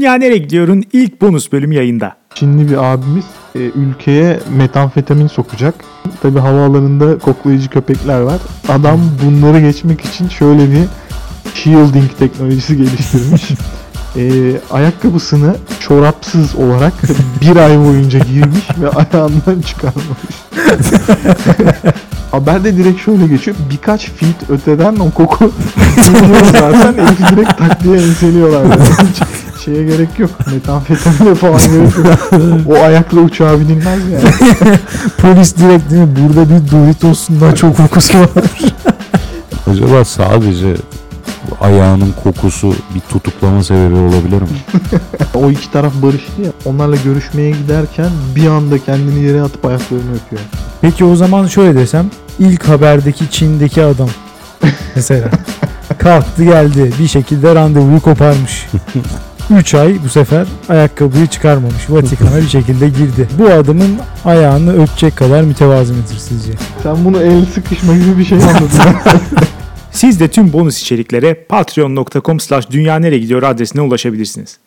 Dünya Nereye Gidiyor'un ilk bonus bölümü yayında. Çinli bir abimiz e, ülkeye metamfetamin sokacak. Tabi havaalanında koklayıcı köpekler var. Adam bunları geçmek için şöyle bir shielding teknolojisi geliştirmiş. e, ayakkabısını çorapsız olarak bir ay boyunca giymiş ve ayağından çıkarmamış. Haberde direkt şöyle geçiyor. Birkaç feet öteden o koku zaten. Herifi direkt takliye enseliyorlar. Şeye gerek yok. Metamfetamine falan gerek yok. O ayakla uçağa binilmez yani. Polis direkt değil mi? Burada bir Doritos'undan çok kokusu var. Acaba sadece bu ayağının kokusu bir tutuklama sebebi olabilir mi? O iki taraf barıştı ya. Onlarla görüşmeye giderken bir anda kendini yere atıp ayaklarını öpüyor. Peki o zaman şöyle desem. ilk haberdeki Çin'deki adam. Mesela. Kalktı geldi. Bir şekilde randevuyu koparmış. 3 ay bu sefer ayakkabıyı çıkarmamış. Vatikan'a bir şekilde girdi. Bu adamın ayağını öpecek kadar mütevazı mıdır sizce? Sen bunu el sıkışma gibi bir şey anladın. Siz de tüm bonus içeriklere patreon.com slash dünya nereye gidiyor adresine ulaşabilirsiniz.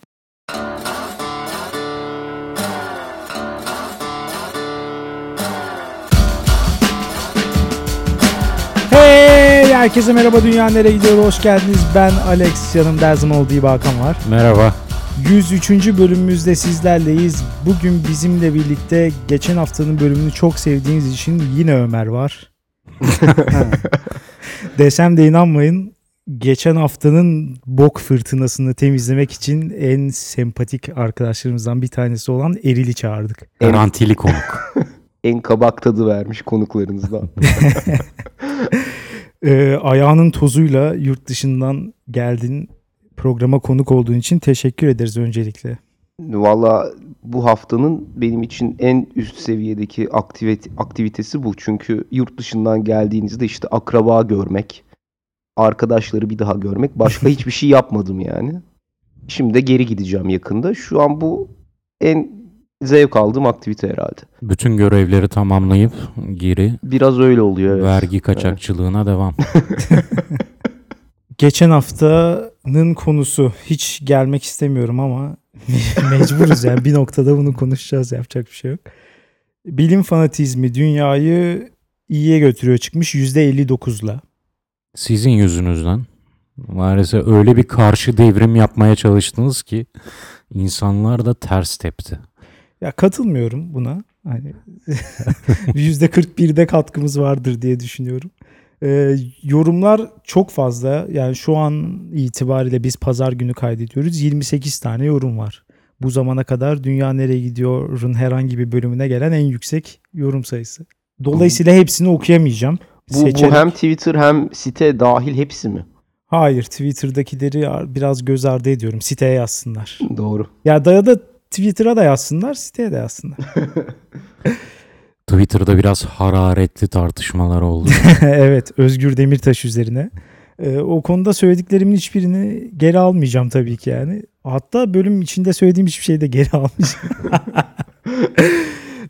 Herkese merhaba dünya nereye gidiyor hoş geldiniz ben Alex yanımda her zaman olduğu Hakan var. Merhaba. 103. bölümümüzde sizlerleyiz. Bugün bizimle birlikte geçen haftanın bölümünü çok sevdiğiniz için yine Ömer var. Desem de inanmayın. Geçen haftanın bok fırtınasını temizlemek için en sempatik arkadaşlarımızdan bir tanesi olan Eril'i çağırdık. Garantili konuk. en kabak tadı vermiş konuklarınızdan. Ee, ayağının tozuyla yurt dışından geldin programa konuk olduğun için teşekkür ederiz öncelikle. Valla bu haftanın benim için en üst seviyedeki aktivite, aktivitesi bu. Çünkü yurt dışından geldiğinizde işte akraba görmek, arkadaşları bir daha görmek. Başka hiçbir şey yapmadım yani. Şimdi de geri gideceğim yakında. Şu an bu en zevk aldığım aktivite herhalde. Bütün görevleri tamamlayıp geri Biraz öyle oluyor. Evet. vergi kaçakçılığına devam. Geçen haftanın konusu hiç gelmek istemiyorum ama mecburuz yani bir noktada bunu konuşacağız yapacak bir şey yok. Bilim fanatizmi dünyayı iyiye götürüyor çıkmış %59'la. Sizin yüzünüzden maalesef öyle bir karşı devrim yapmaya çalıştınız ki insanlar da ters tepti. Ya katılmıyorum buna. Hani %41'de katkımız vardır diye düşünüyorum. Ee, yorumlar çok fazla. Yani şu an itibariyle biz pazar günü kaydediyoruz. 28 tane yorum var. Bu zamana kadar Dünya Nereye Gidiyor'un herhangi bir bölümüne gelen en yüksek yorum sayısı. Dolayısıyla hepsini okuyamayacağım. Bu, bu hem Twitter hem site dahil hepsi mi? Hayır Twitter'dakileri biraz göz ardı ediyorum. Siteye yazsınlar. Doğru. Ya da ya da Twitter'a da yazsınlar, siteye de yazsınlar. Twitter'da biraz hararetli tartışmalar oldu. evet, Özgür Demirtaş üzerine. Ee, o konuda söylediklerimin hiçbirini geri almayacağım tabii ki yani. Hatta bölüm içinde söylediğim hiçbir şeyi de geri almayacağım.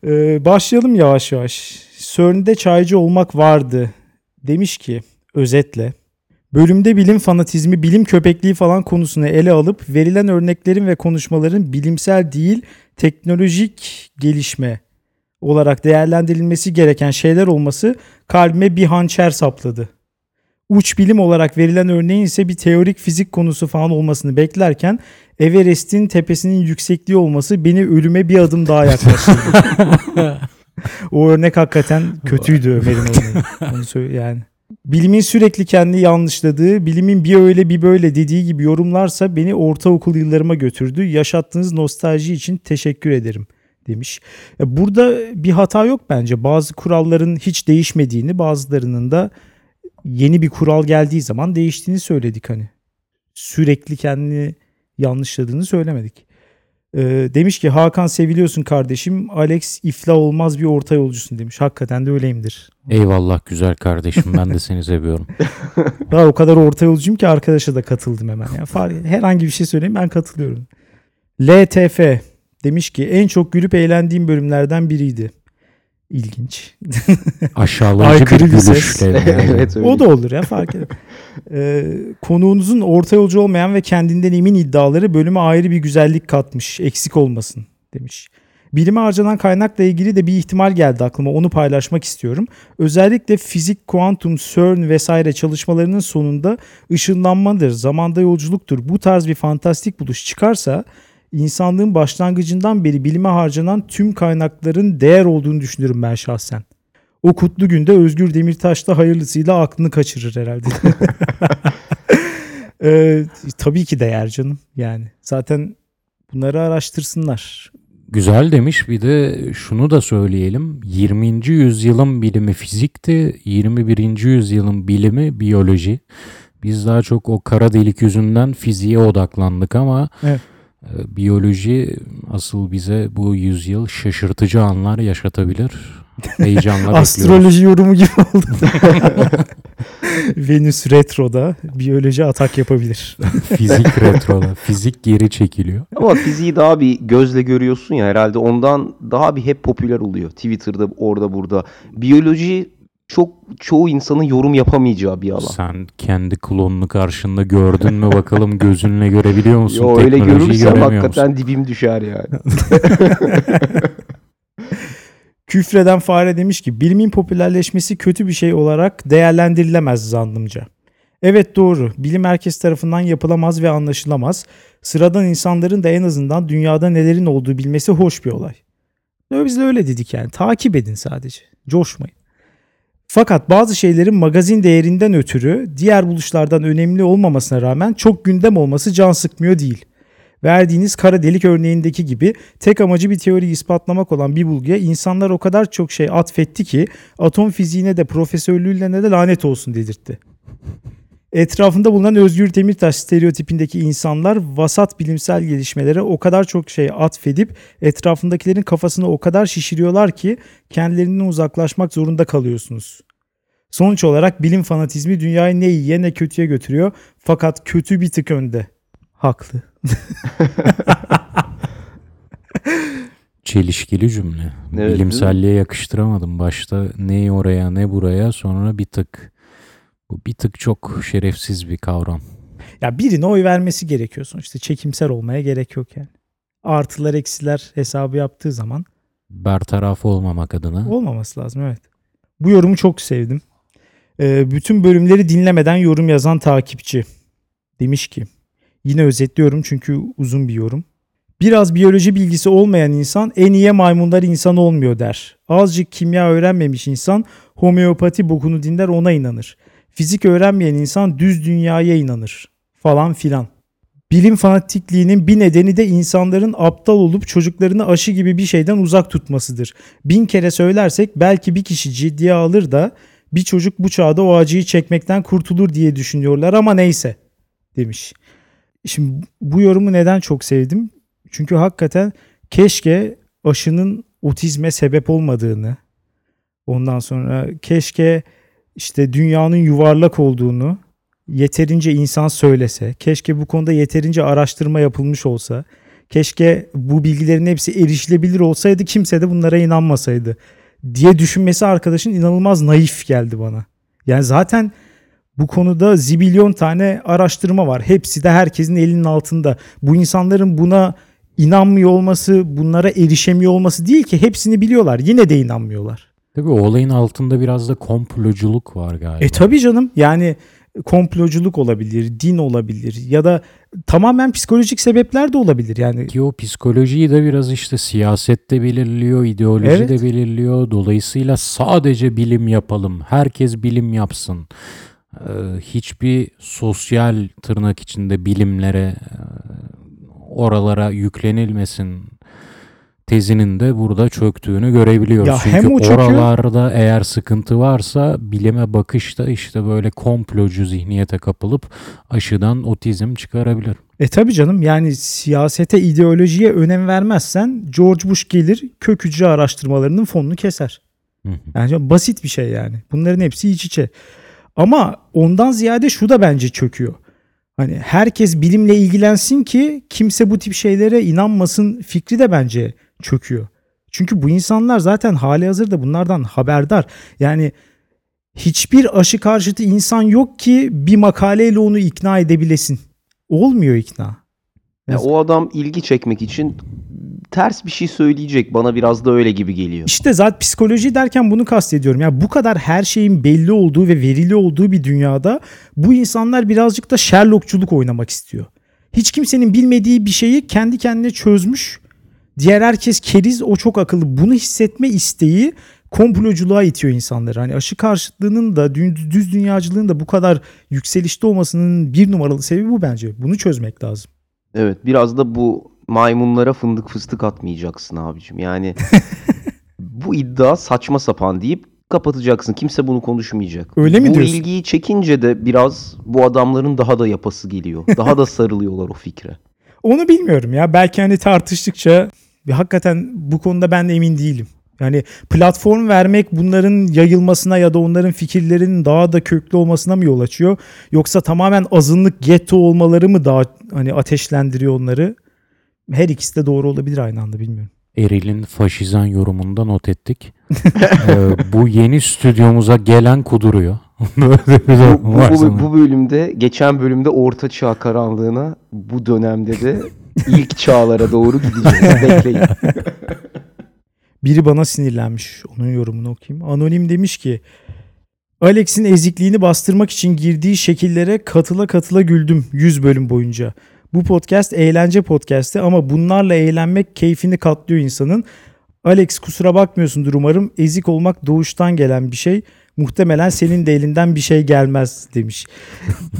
Ee, başlayalım yavaş yavaş. CERN'de çaycı olmak vardı. Demiş ki özetle. Bölümde bilim fanatizmi, bilim köpekliği falan konusunu ele alıp verilen örneklerin ve konuşmaların bilimsel değil teknolojik gelişme olarak değerlendirilmesi gereken şeyler olması kalbime bir hançer sapladı. Uç bilim olarak verilen örneğin ise bir teorik fizik konusu falan olmasını beklerken Everest'in tepesinin yüksekliği olması beni ölüme bir adım daha yaklaştırdı. o örnek hakikaten kötüydü Ömer'in örneği. Onu söyle yani. Bilimin sürekli kendi yanlışladığı, bilimin bir öyle bir böyle dediği gibi yorumlarsa beni ortaokul yıllarıma götürdü. Yaşattığınız nostalji için teşekkür ederim demiş. Ya Burada bir hata yok bence. Bazı kuralların hiç değişmediğini, bazılarının da yeni bir kural geldiği zaman değiştiğini söyledik hani. Sürekli kendini yanlışladığını söylemedik. Ee, demiş ki Hakan seviliyorsun kardeşim. Alex iflah olmaz bir orta yolcusun demiş. Hakikaten de öyleyimdir. Eyvallah güzel kardeşim ben de seni seviyorum. Daha o kadar orta yolcuyum ki arkadaşa da katıldım hemen. Yani herhangi bir şey söyleyeyim ben katılıyorum. LTF demiş ki en çok gülüp eğlendiğim bölümlerden biriydi. İlginç. Aşağılayıcı bir gülüşle. yani. evet öyle. O da olur ya fark eder. Ee, konuğunuzun orta yolcu olmayan ve kendinden emin iddiaları bölüme ayrı bir güzellik katmış. Eksik olmasın demiş. Bilime harcanan kaynakla ilgili de bir ihtimal geldi aklıma. Onu paylaşmak istiyorum. Özellikle fizik, kuantum, CERN vesaire çalışmalarının sonunda ışınlanmadır, zamanda yolculuktur. Bu tarz bir fantastik buluş çıkarsa insanlığın başlangıcından beri bilime harcanan tüm kaynakların değer olduğunu düşünüyorum ben şahsen. O kutlu günde Özgür Demirtaş da hayırlısıyla aklını kaçırır herhalde. Ee, tabii ki değer canım yani. Zaten bunları araştırsınlar. Güzel demiş bir de şunu da söyleyelim. 20. yüzyılın bilimi fizikti, 21. yüzyılın bilimi biyoloji. Biz daha çok o kara delik yüzünden fiziğe odaklandık ama Evet. E, biyoloji asıl bize bu yüzyıl şaşırtıcı anlar yaşatabilir. Heyecanla bekliyoruz. Astroloji yorumu gibi oldu. Venüs retroda biyoloji atak yapabilir. Fizik retroda. Fizik geri çekiliyor. Ama fiziği daha bir gözle görüyorsun ya herhalde ondan daha bir hep popüler oluyor. Twitter'da orada burada. Biyoloji çok çoğu insanın yorum yapamayacağı bir alan. Sen kendi klonunu karşında gördün mü bakalım gözünle görebiliyor musun? Yo öyle Teknolojiyi görürsem musun? hakikaten dibim düşer yani. Küfreden fare demiş ki bilimin popülerleşmesi kötü bir şey olarak değerlendirilemez zannımca. Evet doğru. Bilim herkes tarafından yapılamaz ve anlaşılamaz. Sıradan insanların da en azından dünyada nelerin olduğu bilmesi hoş bir olay. Biz de öyle dedik yani. Takip edin sadece. Coşmayın. Fakat bazı şeylerin magazin değerinden ötürü diğer buluşlardan önemli olmamasına rağmen çok gündem olması can sıkmıyor değil. Verdiğiniz kara delik örneğindeki gibi tek amacı bir teoriyi ispatlamak olan bir bulguya insanlar o kadar çok şey atfetti ki atom fiziğine de profesörlüğüne de lanet olsun dedirtti. Etrafında bulunan Özgür Demirtaş stereotipindeki insanlar vasat bilimsel gelişmelere o kadar çok şey atfedip etrafındakilerin kafasını o kadar şişiriyorlar ki kendilerinden uzaklaşmak zorunda kalıyorsunuz. Sonuç olarak bilim fanatizmi dünyayı ne iyiye ne kötüye götürüyor fakat kötü bir tık önde. Haklı. Çelişkili cümle. Evet, Bilimselliğe yakıştıramadım. Başta ne oraya ne buraya sonra bir tık. Bu bir tık çok şerefsiz bir kavram. Ya birine oy vermesi gerekiyor sonuçta. Çekimser olmaya gerek yok yani. Artılar eksiler hesabı yaptığı zaman Bertaraf olmamak adına. olmaması lazım evet. Bu yorumu çok sevdim. Ee, bütün bölümleri dinlemeden yorum yazan takipçi demiş ki yine özetliyorum çünkü uzun bir yorum. Biraz biyoloji bilgisi olmayan insan en iyi maymunlar insan olmuyor der. Azıcık kimya öğrenmemiş insan homeopati bokunu dinler ona inanır. Fizik öğrenmeyen insan düz dünyaya inanır falan filan. Bilim fanatikliğinin bir nedeni de insanların aptal olup çocuklarını aşı gibi bir şeyden uzak tutmasıdır. Bin kere söylersek belki bir kişi ciddiye alır da bir çocuk bu çağda o acıyı çekmekten kurtulur diye düşünüyorlar ama neyse demiş. Şimdi bu yorumu neden çok sevdim? Çünkü hakikaten keşke aşının otizme sebep olmadığını, ondan sonra keşke işte dünyanın yuvarlak olduğunu yeterince insan söylese, keşke bu konuda yeterince araştırma yapılmış olsa, keşke bu bilgilerin hepsi erişilebilir olsaydı kimse de bunlara inanmasaydı diye düşünmesi arkadaşın inanılmaz naif geldi bana. Yani zaten bu konuda zibilyon tane araştırma var. Hepsi de herkesin elinin altında. Bu insanların buna inanmıyor olması, bunlara erişemiyor olması değil ki hepsini biliyorlar. Yine de inanmıyorlar. Tabii o olayın altında biraz da komploculuk var galiba. E tabii canım yani komploculuk olabilir, din olabilir ya da tamamen psikolojik sebepler de olabilir. Yani Ki o psikolojiyi de biraz işte siyasette belirliyor, ideoloji Evet. de belirliyor. Dolayısıyla sadece bilim yapalım, herkes bilim yapsın. Ee, hiçbir sosyal tırnak içinde bilimlere, e, oralara yüklenilmesin tezinin de burada çöktüğünü görebiliyoruz. Ya Çünkü hem o çöküyor- oralarda eğer sıkıntı varsa bilime bakışta işte böyle komplocu zihniyete kapılıp aşıdan otizm çıkarabilir. E tabii canım yani siyasete, ideolojiye önem vermezsen George Bush gelir kök hücre araştırmalarının fonunu keser. Yani basit bir şey yani. Bunların hepsi iç içe. Ama ondan ziyade şu da bence çöküyor. Hani herkes bilimle ilgilensin ki kimse bu tip şeylere inanmasın fikri de bence çöküyor. Çünkü bu insanlar zaten hali hazırda bunlardan haberdar. Yani hiçbir aşı karşıtı insan yok ki bir makaleyle onu ikna edebilesin. Olmuyor ikna. Ya o adam ilgi çekmek için ters bir şey söyleyecek. Bana biraz da öyle gibi geliyor. İşte zaten psikoloji derken bunu kastediyorum. Ya bu kadar her şeyin belli olduğu ve verili olduğu bir dünyada bu insanlar birazcık da Sherlockçuluk oynamak istiyor. Hiç kimsenin bilmediği bir şeyi kendi kendine çözmüş. Diğer herkes keriz, o çok akıllı. Bunu hissetme isteği komploculuğa itiyor insanları. Hani aşı karşıtlığının da düz dünyacılığın da bu kadar yükselişte olmasının bir numaralı sebebi bu bence. Bunu çözmek lazım. Evet biraz da bu maymunlara fındık fıstık atmayacaksın abicim. Yani bu iddia saçma sapan deyip kapatacaksın. Kimse bunu konuşmayacak. Öyle mi bu diyorsun? Bu ilgiyi çekince de biraz bu adamların daha da yapası geliyor. Daha da sarılıyorlar o fikre. Onu bilmiyorum ya. Belki hani tartıştıkça hakikaten bu konuda ben de emin değilim. Yani platform vermek bunların yayılmasına ya da onların fikirlerinin daha da köklü olmasına mı yol açıyor? Yoksa tamamen azınlık getto olmaları mı daha hani ateşlendiriyor onları? Her ikisi de doğru olabilir aynı anda bilmiyorum. Eril'in faşizan yorumunda not ettik. ee, bu yeni stüdyomuza gelen kuduruyor. bu, bu, bu, bu bölümde geçen bölümde orta çağ karanlığına bu dönemde de ilk çağlara doğru gideceğiz. Bekleyin. Biri bana sinirlenmiş. Onun yorumunu okuyayım. Anonim demiş ki Alex'in ezikliğini bastırmak için girdiği şekillere katıla katıla güldüm 100 bölüm boyunca. Bu podcast eğlence podcast'i ama bunlarla eğlenmek keyfini katlıyor insanın. Alex kusura bakmıyorsundur umarım. Ezik olmak doğuştan gelen bir şey. Muhtemelen senin de elinden bir şey gelmez demiş.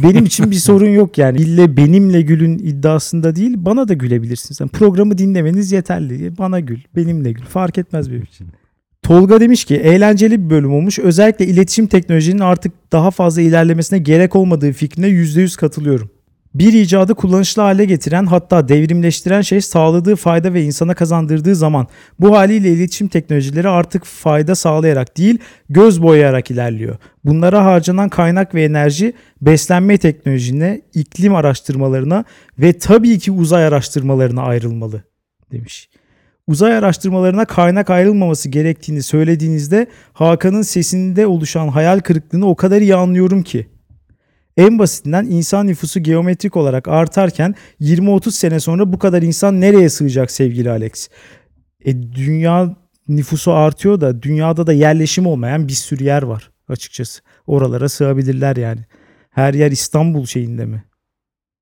Benim için bir sorun yok yani. İlle benimle gülün iddiasında değil bana da gülebilirsin. Sen programı dinlemeniz yeterli. Bana gül, benimle gül. Fark etmez benim için. Tolga demiş ki eğlenceli bir bölüm olmuş. Özellikle iletişim teknolojinin artık daha fazla ilerlemesine gerek olmadığı fikrine %100 katılıyorum. Bir icadı kullanışlı hale getiren hatta devrimleştiren şey sağladığı fayda ve insana kazandırdığı zaman. Bu haliyle iletişim teknolojileri artık fayda sağlayarak değil göz boyayarak ilerliyor. Bunlara harcanan kaynak ve enerji beslenme teknolojisine, iklim araştırmalarına ve tabii ki uzay araştırmalarına ayrılmalı demiş. Uzay araştırmalarına kaynak ayrılmaması gerektiğini söylediğinizde Hakan'ın sesinde oluşan hayal kırıklığını o kadar iyi anlıyorum ki. En basitinden insan nüfusu geometrik olarak artarken 20-30 sene sonra bu kadar insan nereye sığacak sevgili Alex? E, dünya nüfusu artıyor da dünyada da yerleşim olmayan bir sürü yer var açıkçası. Oralara sığabilirler yani. Her yer İstanbul şeyinde mi?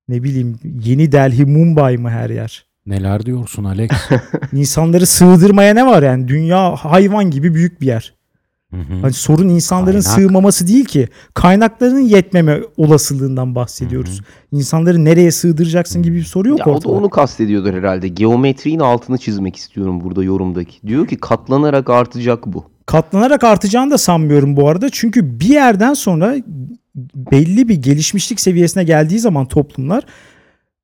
Ne bileyim Yeni Delhi, Mumbai mı her yer? Neler diyorsun Alex? İnsanları sığdırmaya ne var yani? Dünya hayvan gibi büyük bir yer. Hı hı. Hani sorun insanların Kaynak. sığmaması değil ki. Kaynaklarının yetmeme olasılığından bahsediyoruz. Hı hı. İnsanları nereye sığdıracaksın gibi bir soru yok ya ortada. O da onu kastediyordur herhalde. Geometriğin altını çizmek istiyorum burada yorumdaki. Diyor ki katlanarak artacak bu. Katlanarak artacağını da sanmıyorum bu arada. Çünkü bir yerden sonra belli bir gelişmişlik seviyesine geldiği zaman toplumlar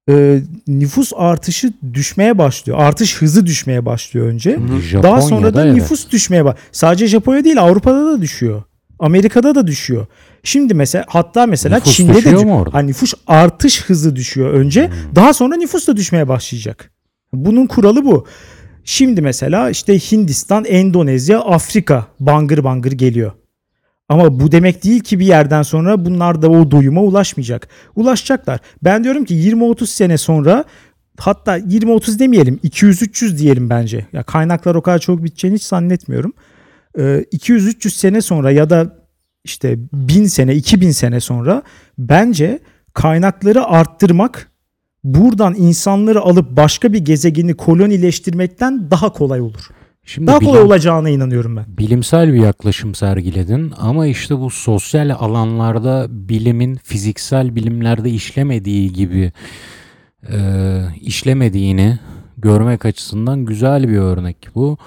e, nüfus artışı düşmeye başlıyor. Artış hızı düşmeye başlıyor önce. Daha sonra da evet. nüfus düşmeye bak. Sadece Japonya değil Avrupa'da da düşüyor. Amerika'da da düşüyor. Şimdi mesela hatta mesela nüfus Çin'de de hani nüfus artış hızı düşüyor önce. Hmm. Daha sonra nüfus da düşmeye başlayacak. Bunun kuralı bu. Şimdi mesela işte Hindistan, Endonezya, Afrika bangır bangır geliyor. Ama bu demek değil ki bir yerden sonra bunlar da o doyuma ulaşmayacak. Ulaşacaklar. Ben diyorum ki 20-30 sene sonra hatta 20-30 demeyelim 200-300 diyelim bence. Ya kaynaklar o kadar çok biteceğini hiç zannetmiyorum. Ee, 200-300 sene sonra ya da işte 1000 sene 2000 sene sonra bence kaynakları arttırmak buradan insanları alıp başka bir gezegeni kolonileştirmekten daha kolay olur. Şimdi Daha kolay bilim, olacağına inanıyorum ben. Bilimsel bir yaklaşım sergiledin ama işte bu sosyal alanlarda bilimin fiziksel bilimlerde işlemediği gibi e, işlemediğini görmek açısından güzel bir örnek bu.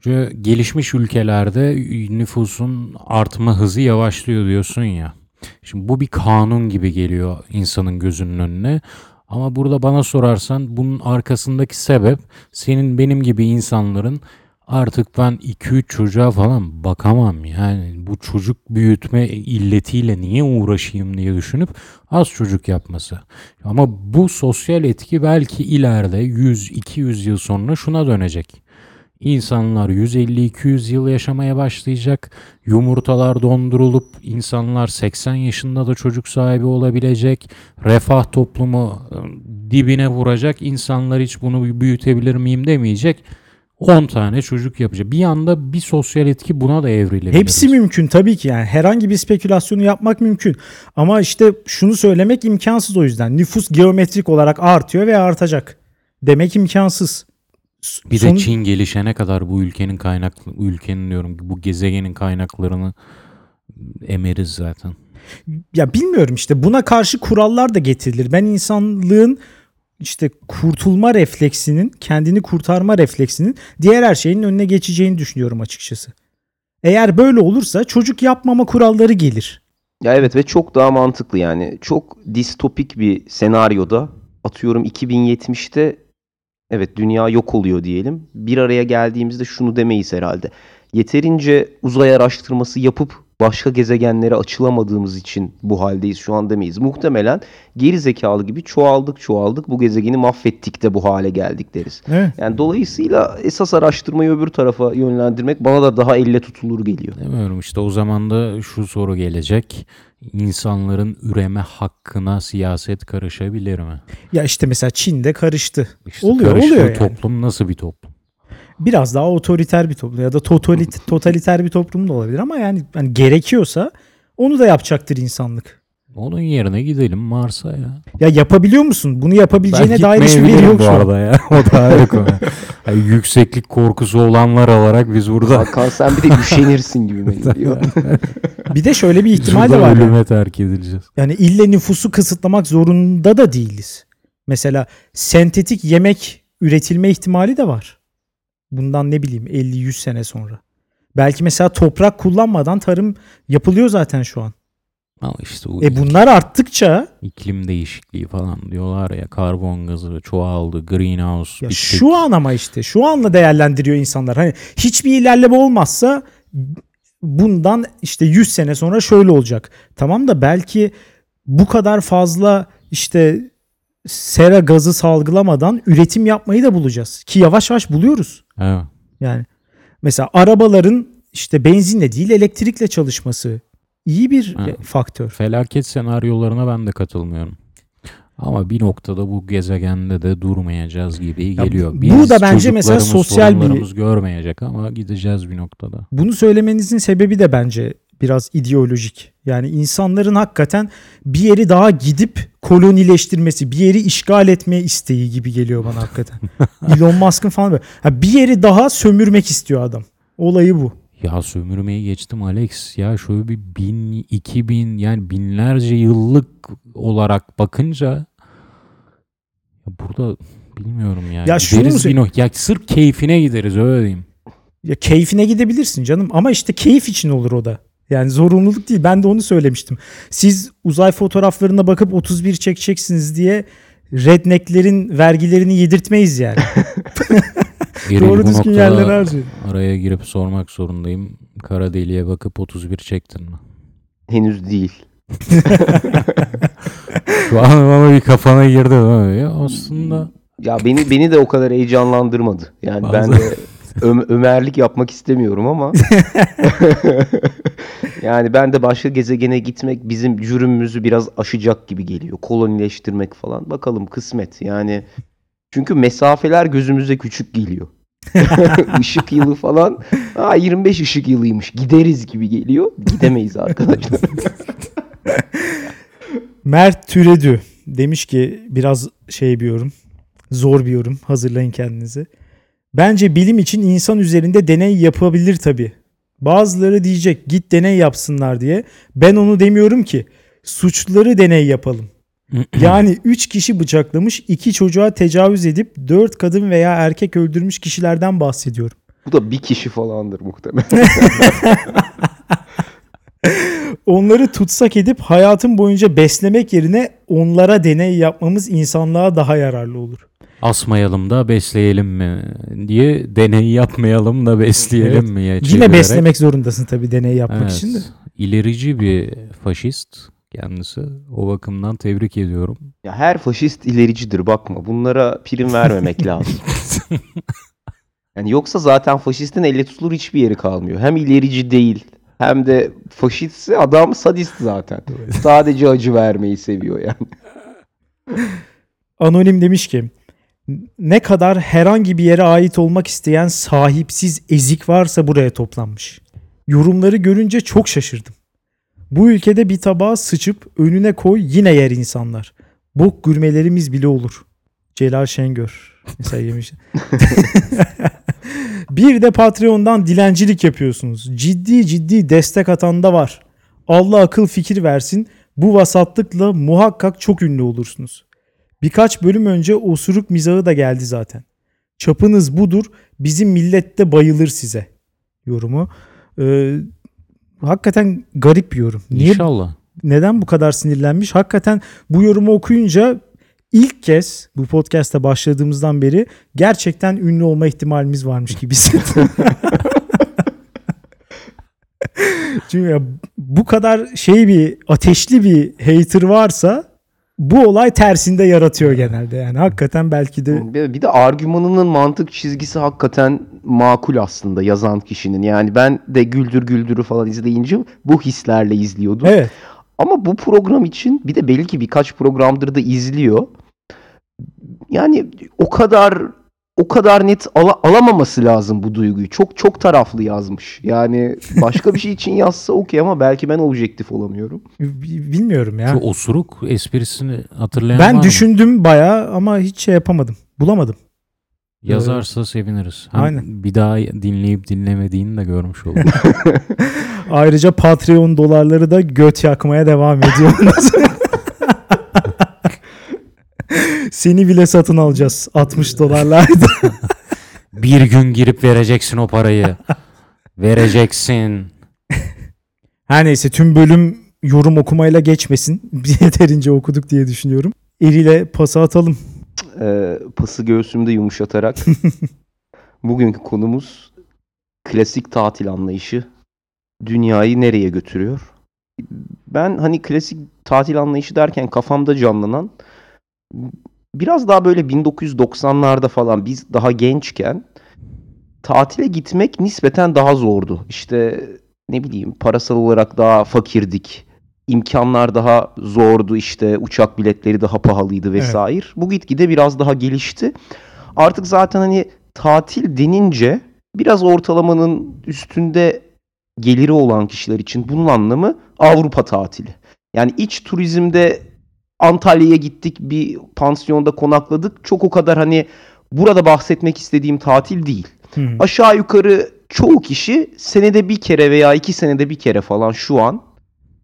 Çünkü gelişmiş ülkelerde nüfusun artma hızı yavaşlıyor diyorsun ya. Şimdi bu bir kanun gibi geliyor insanın gözünün önüne. Ama burada bana sorarsan bunun arkasındaki sebep senin benim gibi insanların artık ben 2-3 çocuğa falan bakamam yani bu çocuk büyütme illetiyle niye uğraşayım diye düşünüp az çocuk yapması. Ama bu sosyal etki belki ileride 100-200 yıl sonra şuna dönecek. İnsanlar 150-200 yıl yaşamaya başlayacak. Yumurtalar dondurulup insanlar 80 yaşında da çocuk sahibi olabilecek. Refah toplumu e, dibine vuracak. İnsanlar hiç bunu büyütebilir miyim demeyecek. 10 tane çocuk yapacak. Bir anda bir sosyal etki buna da evrilebilir. Hepsi mümkün tabii ki yani herhangi bir spekülasyonu yapmak mümkün. Ama işte şunu söylemek imkansız o yüzden. Nüfus geometrik olarak artıyor ve artacak. Demek imkansız. Bir de Son- Çin gelişene kadar bu ülkenin kaynak ülkenin diyorum bu gezegenin kaynaklarını emeriz zaten. Ya bilmiyorum işte buna karşı kurallar da getirilir. Ben insanlığın işte kurtulma refleksinin, kendini kurtarma refleksinin diğer her şeyin önüne geçeceğini düşünüyorum açıkçası. Eğer böyle olursa çocuk yapmama kuralları gelir. Ya evet ve çok daha mantıklı yani. Çok distopik bir senaryoda atıyorum 2070'te evet dünya yok oluyor diyelim. Bir araya geldiğimizde şunu demeyiz herhalde. Yeterince uzay araştırması yapıp başka gezegenlere açılamadığımız için bu haldeyiz şu an demeyiz. Muhtemelen geri zekalı gibi çoğaldık çoğaldık bu gezegeni mahvettik de bu hale geldik deriz. Evet. Yani dolayısıyla esas araştırmayı öbür tarafa yönlendirmek bana da daha elle tutulur geliyor. Demiyorum işte o zaman da şu soru gelecek. İnsanların üreme hakkına siyaset karışabilir mi? Ya işte mesela Çin'de karıştı. İşte Oluyor, karıştığı oluyor yani. toplum nasıl bir toplum? Biraz daha otoriter bir toplum ya da totalit totaliter bir toplum da olabilir ama yani hani gerekiyorsa onu da yapacaktır insanlık. Onun yerine gidelim Mars'a ya. Ya yapabiliyor musun? Bunu yapabileceğine Ben dair hiçbir veri yok bu şu an. arada ya. O da ayrı konu. Yani yükseklik korkusu olanlar olarak biz burada Hakan sen bir de üşenirsin gibi geliyor. Bir de şöyle bir ihtimal de var. yani. ölüme terk edileceğiz. Yani ille nüfusu kısıtlamak zorunda da değiliz. Mesela sentetik yemek üretilme ihtimali de var. Bundan ne bileyim 50-100 sene sonra. Belki mesela toprak kullanmadan tarım yapılıyor zaten şu an. Ama işte bu E bunlar arttıkça iklim değişikliği falan diyorlar ya karbon gazı çoğaldı, greenhouse ya bittik. şu an ama işte şu anla değerlendiriyor insanlar. Hani hiçbir ilerleme olmazsa bundan işte 100 sene sonra şöyle olacak. Tamam da belki bu kadar fazla işte sera gazı salgılamadan üretim yapmayı da bulacağız. Ki yavaş yavaş buluyoruz. Evet. Yani mesela arabaların işte benzinle değil elektrikle çalışması iyi bir Ha. e, faktör. Felaket senaryolarına ben de katılmıyorum. Ama bir noktada bu gezegende de durmayacağız gibi geliyor. bu da bence mesela sosyal bir- görmeyecek ama gideceğiz bir noktada. Bunu söylemenizin sebebi de bence biraz ideolojik. Yani insanların hakikaten bir yeri daha gidip kolonileştirmesi, bir yeri işgal etme isteği gibi geliyor bana hakikaten. Elon Musk'ın falan böyle. Ha, bir yeri daha sömürmek istiyor adam. Olayı bu. Ya sömürmeyi geçtim Alex. Ya şöyle bir bin, iki bin yani binlerce yıllık olarak bakınca ya burada bilmiyorum ya. Ya şunu Gideriz mu ya sırf keyfine gideriz öyle diyeyim. Ya keyfine gidebilirsin canım ama işte keyif için olur o da. Yani zorunluluk değil. Ben de onu söylemiştim. Siz uzay fotoğraflarına bakıp 31 çekeceksiniz diye rednecklerin vergilerini yedirtmeyiz yani. Eril, Doğru bu düzgün yerlere harcayın. Araya girip sormak zorundayım. Kara deliğe bakıp 31 çektin mi? Henüz değil. Şu an ama bir kafana girdi aslında Ya beni beni de o kadar heyecanlandırmadı. Yani ben Bazen- de Ö- Ömerlik yapmak istemiyorum ama yani ben de başka gezegene gitmek bizim cürümümüzü biraz aşacak gibi geliyor. Kolonileştirmek falan. Bakalım kısmet. Yani çünkü mesafeler gözümüze küçük geliyor. Işık yılı falan. Aa 25 ışık yılıymış. Gideriz gibi geliyor. Gidemeyiz arkadaşlar. Mert Türedü demiş ki biraz şey bir yorum. Zor bir yorum. Hazırlayın kendinizi. Bence bilim için insan üzerinde deney yapabilir tabii. Bazıları diyecek git deney yapsınlar diye. Ben onu demiyorum ki. Suçluları deney yapalım. Yani 3 kişi bıçaklamış, 2 çocuğa tecavüz edip 4 kadın veya erkek öldürmüş kişilerden bahsediyorum. Bu da bir kişi falandır muhtemelen. Onları tutsak edip hayatın boyunca beslemek yerine onlara deney yapmamız insanlığa daha yararlı olur. Asmayalım da besleyelim mi diye deney yapmayalım da besleyelim Evet. mi ya Yine çevirerek. beslemek zorundasın tabii deney yapmak Evet. için de. İlerici bir faşist kendisi. O bakımdan tebrik ediyorum. ya her faşist ilericidir bakma. Bunlara prim vermemek lazım. Yani yoksa zaten faşistin elle tutulur hiçbir yeri kalmıyor. Hem ilerici değil hem de faşistse adam sadist zaten. Sadece acı vermeyi seviyor yani. Anonim demiş ki ne kadar herhangi bir yere ait olmak isteyen sahipsiz ezik varsa buraya toplanmış. Yorumları görünce çok şaşırdım. Bu ülkede bir tabağa sıçıp önüne koy yine yer insanlar. Bok gürmelerimiz bile olur. Celal Şengör. Mesela yemiş. bir de Patreon'dan dilencilik yapıyorsunuz. Ciddi ciddi destek atan da var. Allah akıl fikir versin. Bu vasatlıkla muhakkak çok ünlü olursunuz. Birkaç bölüm önce osuruk mizahı da geldi zaten. Çapınız budur. Bizim millet de bayılır size. Yorumu. Ee, hakikaten garip bir yorum. Niye İnşallah. neden bu kadar sinirlenmiş? Hakikaten bu yorumu okuyunca ilk kez bu podcast'a başladığımızdan beri gerçekten ünlü olma ihtimalimiz varmış gibi hissettim. Çünkü bu kadar şey bir ateşli bir hater varsa bu olay tersinde yaratıyor genelde. Yani hakikaten belki de Bir de argümanının mantık çizgisi hakikaten makul aslında yazan kişinin. Yani ben de Güldür Güldür'ü falan izleyince bu hislerle izliyordum. evet Ama bu program için bir de belki birkaç programdır da izliyor. Yani o kadar o kadar net ala- alamaması lazım bu duyguyu. Çok çok taraflı yazmış. Yani başka bir şey için yazsa okey ama belki ben objektif olamıyorum. bi- bilmiyorum ya. Şu osuruk esprisini hatırlayan Ben var mı? düşündüm bayağı ama hiç şey yapamadım. Bulamadım. Yazarsa seviniriz. Hem Aynen. bir daha dinleyip dinlemediğini de görmüş olduk. Ayrıca Patreon dolarları da göt yakmaya devam ediyor. Seni bile satın alacağız 60 dolarlarda. bir gün girip vereceksin o parayı. vereceksin. Her neyse tüm bölüm yorum okumayla geçmesin. Yeterince okuduk diye düşünüyorum. Eriyle pası atalım. Ee, pası göğsümde yumuşatarak bugünkü konumuz klasik tatil anlayışı dünyayı nereye götürüyor? Ben hani klasik tatil anlayışı derken kafamda canlanan biraz daha böyle 1990'larda falan biz daha gençken tatile gitmek nispeten daha zordu. İşte ne bileyim parasal olarak daha fakirdik. İmkanlar daha zordu işte uçak biletleri daha pahalıydı vesaire. Bu gitgide biraz daha gelişti. Artık zaten hani tatil denince biraz ortalamanın üstünde geliri olan kişiler için bunun anlamı Avrupa tatili. Yani iç turizmde Antalya'ya gittik bir pansiyonda konakladık. Çok o kadar hani burada bahsetmek istediğim tatil değil. Hı. Aşağı yukarı çoğu kişi senede bir kere veya iki senede bir kere falan şu an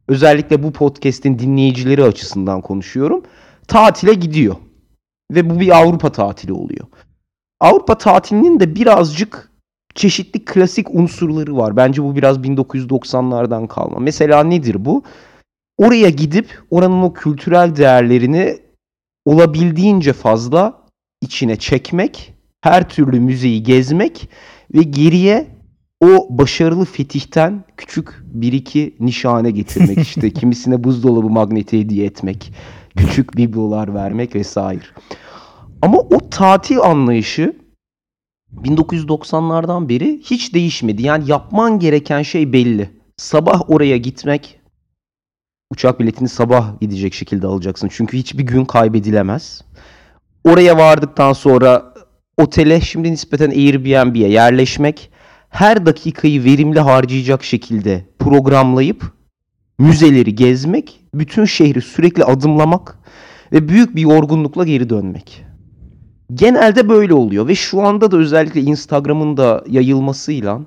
özellikle bu podcast'in dinleyicileri açısından konuşuyorum. Tatile gidiyor. Ve bu bir Avrupa tatili oluyor. Avrupa tatilinin de birazcık çeşitli klasik unsurları var. Bence bu biraz 1990'lardan kalma. Mesela nedir bu? Oraya gidip oranın o kültürel değerlerini olabildiğince fazla içine çekmek, her türlü müzeyi gezmek ve geriye o başarılı fetihten küçük bir iki nişane getirmek işte kimisine buzdolabı magneti hediye etmek, küçük biblolar vermek vesaire. Ama o tatil anlayışı 1990'lardan beri hiç değişmedi. Yani yapman gereken şey belli. Sabah oraya gitmek, uçak biletini sabah gidecek şekilde alacaksın. Çünkü hiçbir gün kaybedilemez. Oraya vardıktan sonra otele şimdi nispeten Airbnb'ye yerleşmek, her dakikayı verimli harcayacak şekilde programlayıp müzeleri gezmek, bütün şehri sürekli adımlamak ve büyük bir yorgunlukla geri dönmek. Genelde böyle oluyor ve şu anda da özellikle Instagram'ın da yayılmasıyla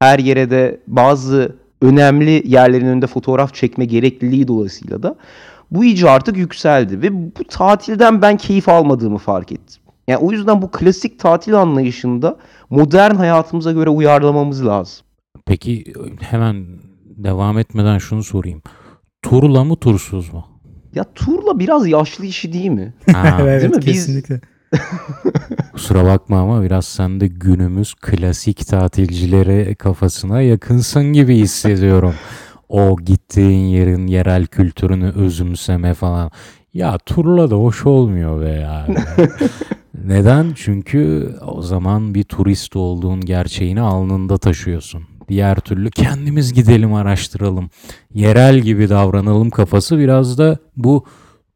her yere de bazı önemli yerlerin önünde fotoğraf çekme gerekliliği dolayısıyla da bu iyice artık yükseldi ve bu tatilden ben keyif almadığımı fark ettim. Yani o yüzden bu klasik tatil anlayışında modern hayatımıza göre uyarlamamız lazım. Peki hemen devam etmeden şunu sorayım. Turla mı tursuz mu? Ya turla biraz yaşlı işi değil mi? Ha, evet değil mi? Biz- kesinlikle. kusura bakma ama biraz sen de günümüz klasik tatilcileri kafasına yakınsın gibi hissediyorum. O gittiğin yerin yerel kültürünü özümseme falan. Ya turla da hoş olmuyor be ya. Neden? Çünkü o zaman bir turist olduğun gerçeğini alnında taşıyorsun. Diğer türlü kendimiz gidelim araştıralım. Yerel gibi davranalım kafası biraz da bu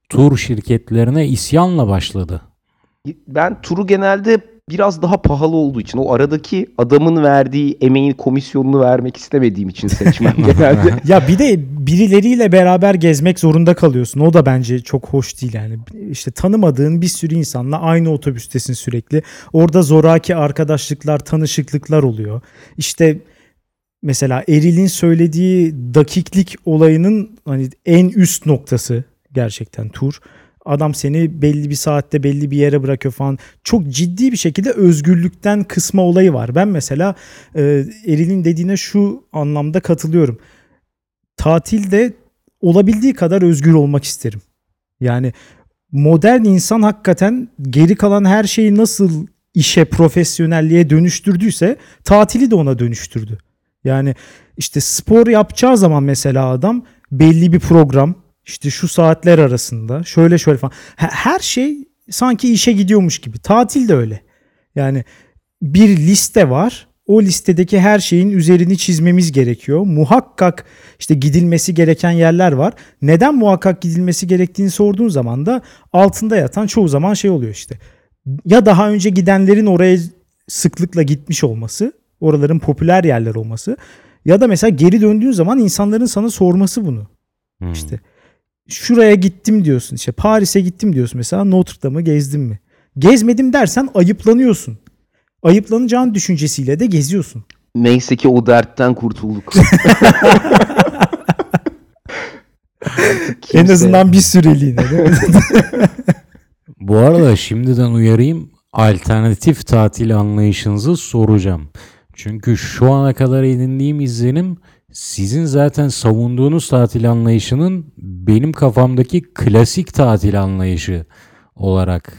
tur şirketlerine isyanla başladı. Ben turu genelde biraz daha pahalı olduğu için o aradaki adamın verdiği emeğin komisyonunu vermek istemediğim için seçmem genelde. Ya bir de birileriyle beraber gezmek zorunda kalıyorsun. O da bence çok hoş değil yani. İşte tanımadığın bir sürü insanla aynı otobüstesin sürekli. Orada zoraki arkadaşlıklar, tanışıklıklar oluyor. İşte mesela Eril'in söylediği dakiklik olayının hani en üst noktası gerçekten tur. Adam seni belli bir saatte belli bir yere bırakıyor falan. Çok ciddi bir şekilde özgürlükten kısma olayı var. Ben mesela e, Eril'in dediğine şu anlamda katılıyorum. Tatilde olabildiği kadar özgür olmak isterim. Yani modern insan hakikaten geri kalan her şeyi nasıl işe, profesyonelliğe dönüştürdüyse tatili de ona dönüştürdü. Yani işte spor yapacağı zaman mesela adam belli bir program işte şu saatler arasında şöyle şöyle falan He- her şey sanki işe gidiyormuş gibi. Tatil de öyle. Yani bir liste var. O listedeki her şeyin üzerini çizmemiz gerekiyor. Muhakkak işte gidilmesi gereken yerler var. Neden muhakkak gidilmesi gerektiğini sorduğun zaman da altında yatan çoğu zaman şey oluyor işte. Ya daha önce gidenlerin oraya sıklıkla gitmiş olması, oraların popüler yerler olması ya da mesela geri döndüğün zaman insanların sana sorması bunu. Hmm. İşte şuraya gittim diyorsun. İşte Paris'e gittim diyorsun mesela Notre Dame'ı gezdim mi? Gezmedim dersen ayıplanıyorsun. Ayıplanacağın düşüncesiyle de geziyorsun. Neyse ki o dertten kurtulduk. En azından bir süreliğine. Bu arada şimdiden uyarayım alternatif tatil anlayışınızı soracağım. Çünkü şu ana kadar edindiğim izlenim sizin zaten savunduğunuz tatil anlayışının benim kafamdaki klasik tatil anlayışı olarak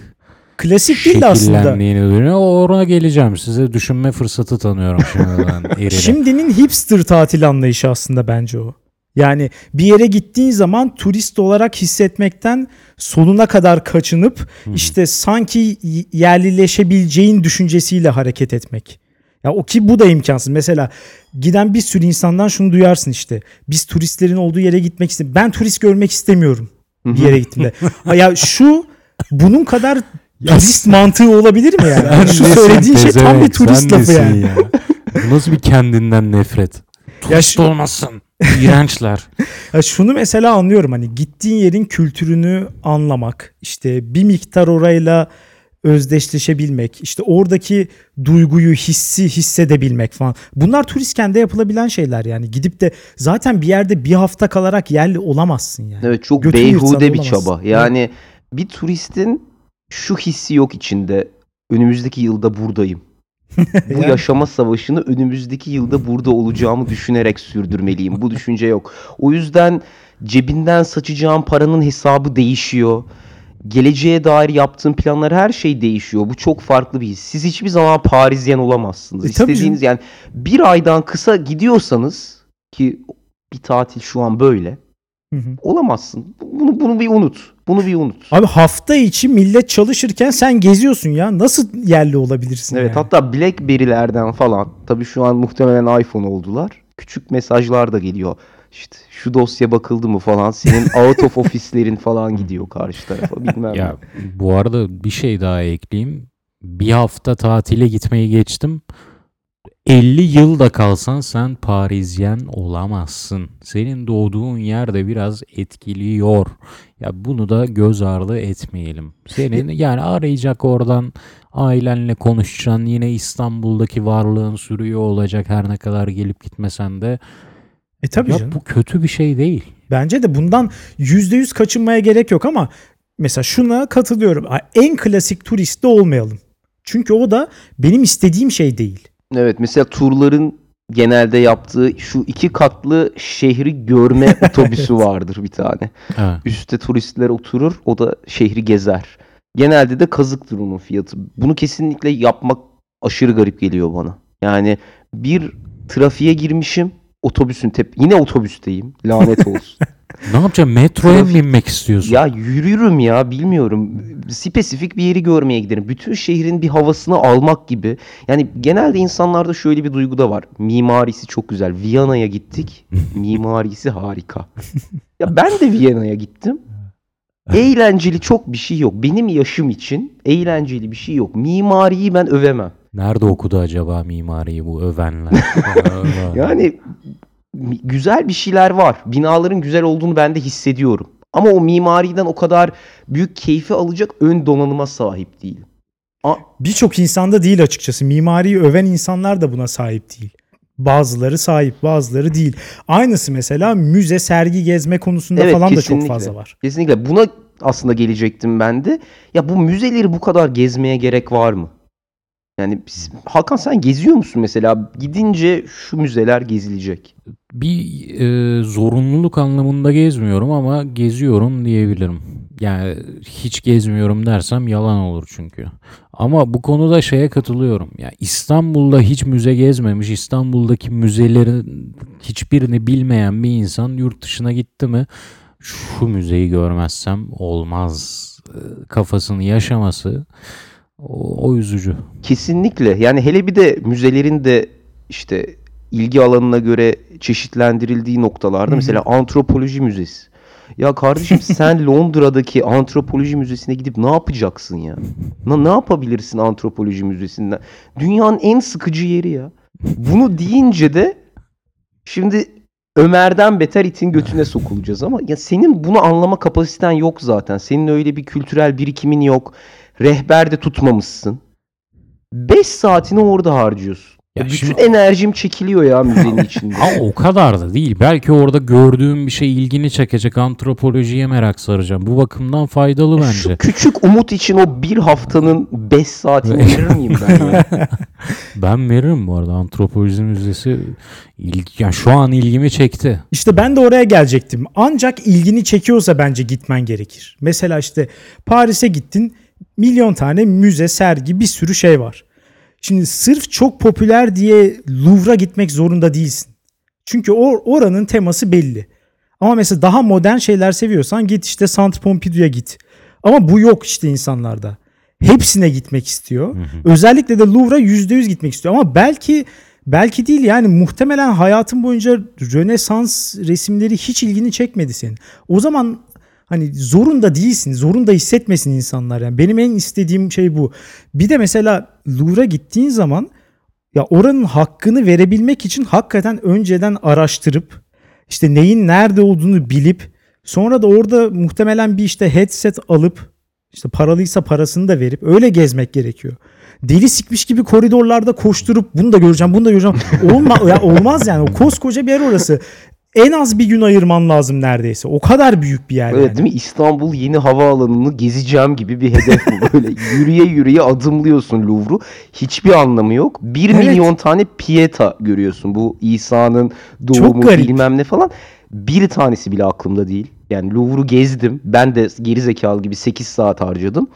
Klasik değil de aslında. düşünüyorum. Ona geleceğim. Size düşünme fırsatı tanıyorum şimdiden. Şimdinin hipster tatil anlayışı aslında bence o. Yani bir yere gittiğin zaman turist olarak hissetmekten sonuna kadar kaçınıp işte sanki yerlileşebileceğin düşüncesiyle hareket etmek. Ya o ki bu da imkansız. Mesela giden bir sürü insandan şunu duyarsın işte. Biz turistlerin olduğu yere gitmek istemiyorum. Ben turist görmek istemiyorum bir yere gittiğimde. Ya şu bunun kadar turist mantığı olabilir mi yani? Sen şu söylediğin şey tam bir turist lafı yani. ya? Bu nasıl bir kendinden nefret? Turist şu- olmasın. İğrençler. Ya şunu mesela anlıyorum hani gittiğin yerin kültürünü anlamak, işte bir miktar orayla özdeşleşebilmek, işte oradaki duyguyu, hissi hissedebilmek falan. Bunlar turistken de yapılabilen şeyler yani. Gidip de zaten bir yerde bir hafta kalarak yerli olamazsın yani. Evet çok yırtsan beyhude bir olamazsın. çaba. Yani bir turistin şu hissi yok içinde. Önümüzdeki yılda buradayım. Bu yaşama savaşını önümüzdeki yılda burada olacağımı düşünerek sürdürmeliyim. Bu düşünce yok. O yüzden cebinden saçacağın paranın hesabı değişiyor. Geleceğe dair yaptığın planlar her şey değişiyor. Bu çok farklı bir his. Siz hiçbir zaman Parisyen olamazsınız. E, İstediğiniz yani bir aydan kısa gidiyorsanız ki bir tatil şu an böyle Hı hı. olamazsın. Bunu bunu bir unut. Bunu bir unut. Abi hafta içi millet çalışırken sen geziyorsun ya. Nasıl yerli olabilirsin Evet yani? hatta Blackberry'lerden falan tabii şu an muhtemelen iPhone oldular. Küçük mesajlar da geliyor. İşte şu dosya bakıldı mı falan senin out of office'lerin falan gidiyor karşı tarafa bilmem Ya bu arada bir şey daha ekleyeyim. Bir hafta tatile gitmeyi geçtim. 50 yıl da kalsan sen Parisyen olamazsın. Senin doğduğun yer de biraz etkiliyor. Ya bunu da göz ardı etmeyelim. Senin yani arayacak oradan ailenle konuşacaksın. Yine İstanbul'daki varlığın sürüyor olacak her ne kadar gelip gitmesen de. E tabii Ya canım. bu kötü bir şey değil. Bence de bundan %100 kaçınmaya gerek yok ama mesela şuna katılıyorum. En klasik turist de olmayalım. Çünkü o da benim istediğim şey değil. Evet mesela turların genelde yaptığı şu iki katlı şehri görme otobüsü vardır bir tane. Ha. Üste turistler oturur o da şehri gezer. Genelde de kazıktır onun fiyatı. Bunu kesinlikle yapmak aşırı garip geliyor bana. Yani bir trafiğe girmişim otobüsün tep yine otobüsteyim lanet olsun. Ne yapacaksın? Metroya mı binmek istiyorsun? Ya yürürüm ya bilmiyorum. Spesifik bir yeri görmeye giderim. Bütün şehrin bir havasını almak gibi. Yani genelde insanlarda şöyle bir duygu da var. Mimarisi çok güzel. Viyana'ya gittik. Mimarisi harika. Ya ben de Viyana'ya gittim. Eğlenceli çok bir şey yok. Benim yaşım için eğlenceli bir şey yok. Mimariyi ben övemem. Nerede okudu acaba mimariyi bu övenler? Yani güzel bir şeyler var. Binaların güzel olduğunu ben de hissediyorum. Ama o mimariden o kadar büyük keyfi alacak ön donanıma sahip değilim. Birçok insanda değil açıkçası. Mimariyi öven insanlar da buna sahip değil. Bazıları sahip, bazıları değil. Aynısı mesela müze, sergi gezme konusunda Evet, falan da çok kesinlikle. fazla var. Kesinlikle buna aslında gelecektim ben de. Ya bu müzeleri bu kadar gezmeye gerek var mı? Yani biz- Hakan sen geziyor musun mesela? Gidince şu müzeler gezilecek. bir e, zorunluluk anlamında gezmiyorum ama geziyorum diyebilirim. Yani hiç gezmiyorum dersem yalan olur çünkü. Ama bu konuda şeye katılıyorum. Ya İstanbul'da hiç müze gezmemiş, İstanbul'daki müzelerin hiçbirini bilmeyen bir insan yurt dışına gitti mi şu müzeyi görmezsem olmaz e, kafasını yaşaması o, o üzücü. Kesinlikle. Yani hele bir de müzelerin de işte ilgi alanına göre çeşitlendirildiği noktalarda mesela antropoloji müzesi. Ya kardeşim sen Londra'daki antropoloji müzesine gidip ne yapacaksın ya? Ne, ne yapabilirsin antropoloji müzesinden? Dünyanın en sıkıcı yeri ya. Bunu deyince de şimdi Ömer'den beter itin götüne sokulacağız ama ya senin bunu anlama kapasiten yok zaten. Senin öyle bir kültürel birikimin yok. Rehber de tutmamışsın. 5 saatini orada harcıyorsun. Ya bütün şimdi- enerjim çekiliyor ya müzenin içinde. Ama o kadar da değil. Belki orada gördüğüm bir şey ilgini çekecek. Antropolojiye merak saracağım. Bu bakımdan faydalı Şu bence. küçük umut için o bir haftanın 5 saatini verir miyim ben ya? Ben veririm bu arada. Antropoloji müzesi ilgi, yani şu an ilgimi çekti. İşte ben de oraya gelecektim. Ancak ilgini çekiyorsa bence gitmen gerekir. Mesela işte Paris'e gittin milyon tane müze, sergi bir sürü şey var. Şimdi sırf çok popüler diye Louvre'a gitmek zorunda değilsin. Çünkü or- oranın teması belli. Ama mesela daha modern şeyler seviyorsan git işte Centre Pompidou'ya git. Ama bu yok işte insanlarda. Hepsine gitmek istiyor. Özellikle de Louvre'a %100 gitmek istiyor. Ama belki belki değil yani muhtemelen hayatın boyunca Rönesans resimleri hiç ilgini çekmedi senin. O zaman hani zorunda değilsin. Zorunda hissetmesin insanlar yani. Benim en istediğim şey bu. Bir de mesela Louvre'a gittiğin zaman ya oranın hakkını verebilmek için hakikaten önceden araştırıp işte neyin nerede olduğunu bilip sonra da orada muhtemelen bir işte headset alıp işte paralıysa parasını da verip öyle gezmek gerekiyor. Deli sikmiş gibi koridorlarda koşturup bunu da göreceğim, bunu da göreceğim. Olma, ya olmaz yani. O koskoca bir yer orası. En az bir gün ayırman lazım neredeyse. O kadar büyük bir yer Evet yani. değil mi? İstanbul yeni havaalanını gezeceğim gibi bir hedef bu. Böyle yürüye yürüye adımlıyorsun Louvre'u. Hiçbir anlamı yok. Bir Evet. milyon tane Pieta görüyorsun. Bu İsa'nın doğumu bilmem ne falan. Bir tanesi bile aklımda değil. Yani Louvre'u gezdim. Ben de geri zekalı gibi 8 saat harcadım.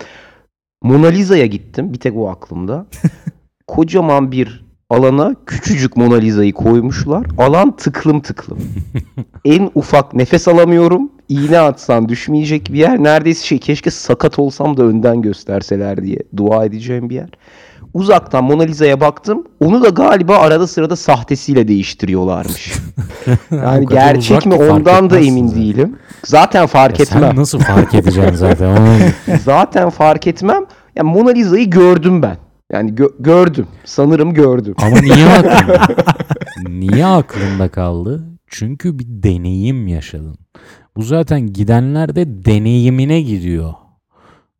Mona Lisa'ya gittim. Bir tek o aklımda. Kocaman bir alana küçücük Mona Lisa'yı koymuşlar. Alan tıklım tıklım. en ufak nefes alamıyorum. İğne atsan düşmeyecek bir yer. Neredeyse şey keşke sakat olsam da önden gösterseler diye dua edeceğim bir yer. Uzaktan Mona Lisa'ya baktım. Onu da galiba arada sırada sahtesiyle değiştiriyorlarmış. Yani gerçek mi ondan da emin zaten. değilim. Zaten fark Ya etmem. sen nasıl fark edeceksin zaten? Zaten fark etmem. Yani Mona Lisa'yı gördüm ben. Yani gö- gördüm. Sanırım gördüm. Ama niye aklında? niye aklında kaldı? Çünkü bir deneyim yaşadın. Bu zaten gidenler de deneyimine gidiyor. Yani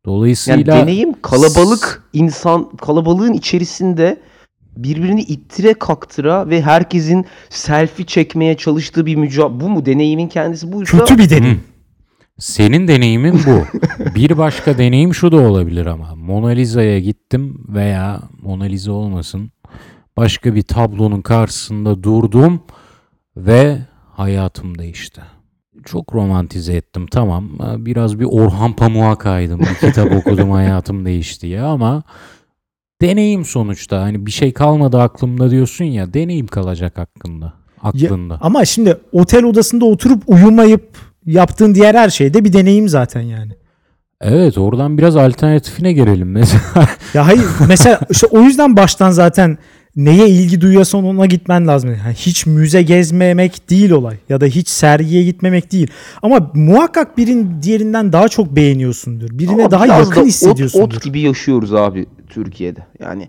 Dolayısıyla deneyim kalabalık insan kalabalığın içerisinde birbirini ittire kaktıra ve herkesin selfie çekmeye çalıştığı bir mücadele. Bu mu deneyimin kendisi buysa Kötü bir deneyim. Senin deneyimin bu. bir başka deneyim şu da olabilir ama. Mona Lisa'ya gittim veya Mona Lisa olmasın. Başka bir tablonun karşısında durdum ve hayatım değişti. Çok romantize ettim tamam. Biraz bir Orhan Pamuk'a kaydım. Bir kitap okudum hayatım değişti ya ama deneyim sonuçta. Hani bir şey kalmadı aklımda diyorsun ya deneyim kalacak hakkında. Aklında. Ama şimdi otel odasında oturup uyumayıp yaptığın diğer her şeyde bir deneyim zaten yani. Evet oradan biraz alternatifine gelelim mesela. Ya hayır mesela işte o yüzden baştan zaten neye ilgi duyuyorsan ona gitmen lazım. Yani hiç müze gezmemek değil olay ya da hiç sergiye gitmemek değil. Ama muhakkak birin diğerinden daha çok beğeniyorsundur. Birine Ama daha biraz da yakın ot- hissediyorsundur. Ot, gibi yaşıyoruz abi Türkiye'de. Yani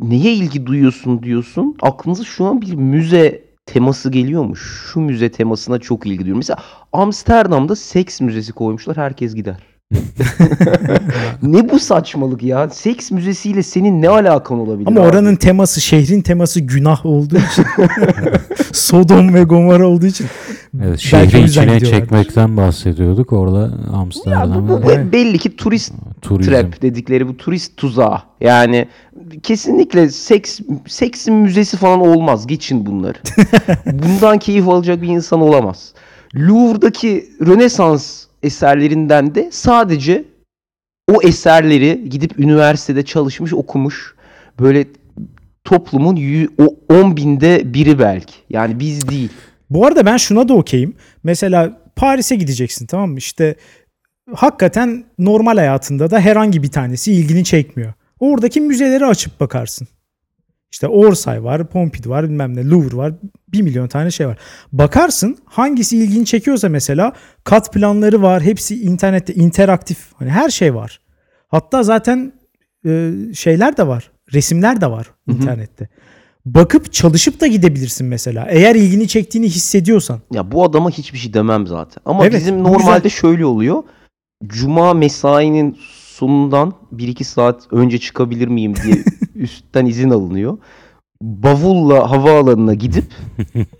neye ilgi duyuyorsun diyorsun. Aklınıza şu an bir müze teması geliyormuş. Şu müze temasına çok ilgi duyuyorum. Mesela Amsterdam'da seks müzesi koymuşlar. Herkes gider. ne bu saçmalık ya? Seks müzesiyle senin ne alakan olabilir? Ama abi? oranın teması, şehrin teması günah olduğu için. Sodom ve Gomorra olduğu için. Evet, şehri içine çekmekten bahsediyorduk. Orada Ya bu- Amsterdam'da bu be- belli ki turist turizm. trap dedikleri bu turist tuzağı. Yani kesinlikle seks seksin müzesi falan olmaz. Geçin bunları. Bundan keyif alacak bir insan olamaz. Louvre'daki Rönesans eserlerinden de sadece o eserleri gidip üniversitede çalışmış okumuş böyle toplumun o 10 binde biri belki. Yani biz değil. Bu arada ben şuna da okeyim. Mesela Paris'e gideceksin tamam mı? İşte hakikaten normal hayatında da herhangi bir tanesi ilgini çekmiyor. Oradaki müzeleri açıp bakarsın. İşte Orsay var, Pompidou var, bilmem ne, Louvre var. Bir milyon tane şey var. Bakarsın hangisi ilgini çekiyorsa mesela kat planları var. Hepsi internette interaktif. Hani her şey var. Hatta zaten e, şeyler de var. Resimler de var internette. Bakıp çalışıp da gidebilirsin mesela. Eğer ilgini çektiğini hissediyorsan. Ya bu adama hiçbir şey demem zaten. Ama Evet, bizim normalde güzel. şöyle oluyor. Cuma mesainin sonundan 1-2 saat önce çıkabilir miyim diye üstten izin alınıyor. Bavulla havaalanına gidip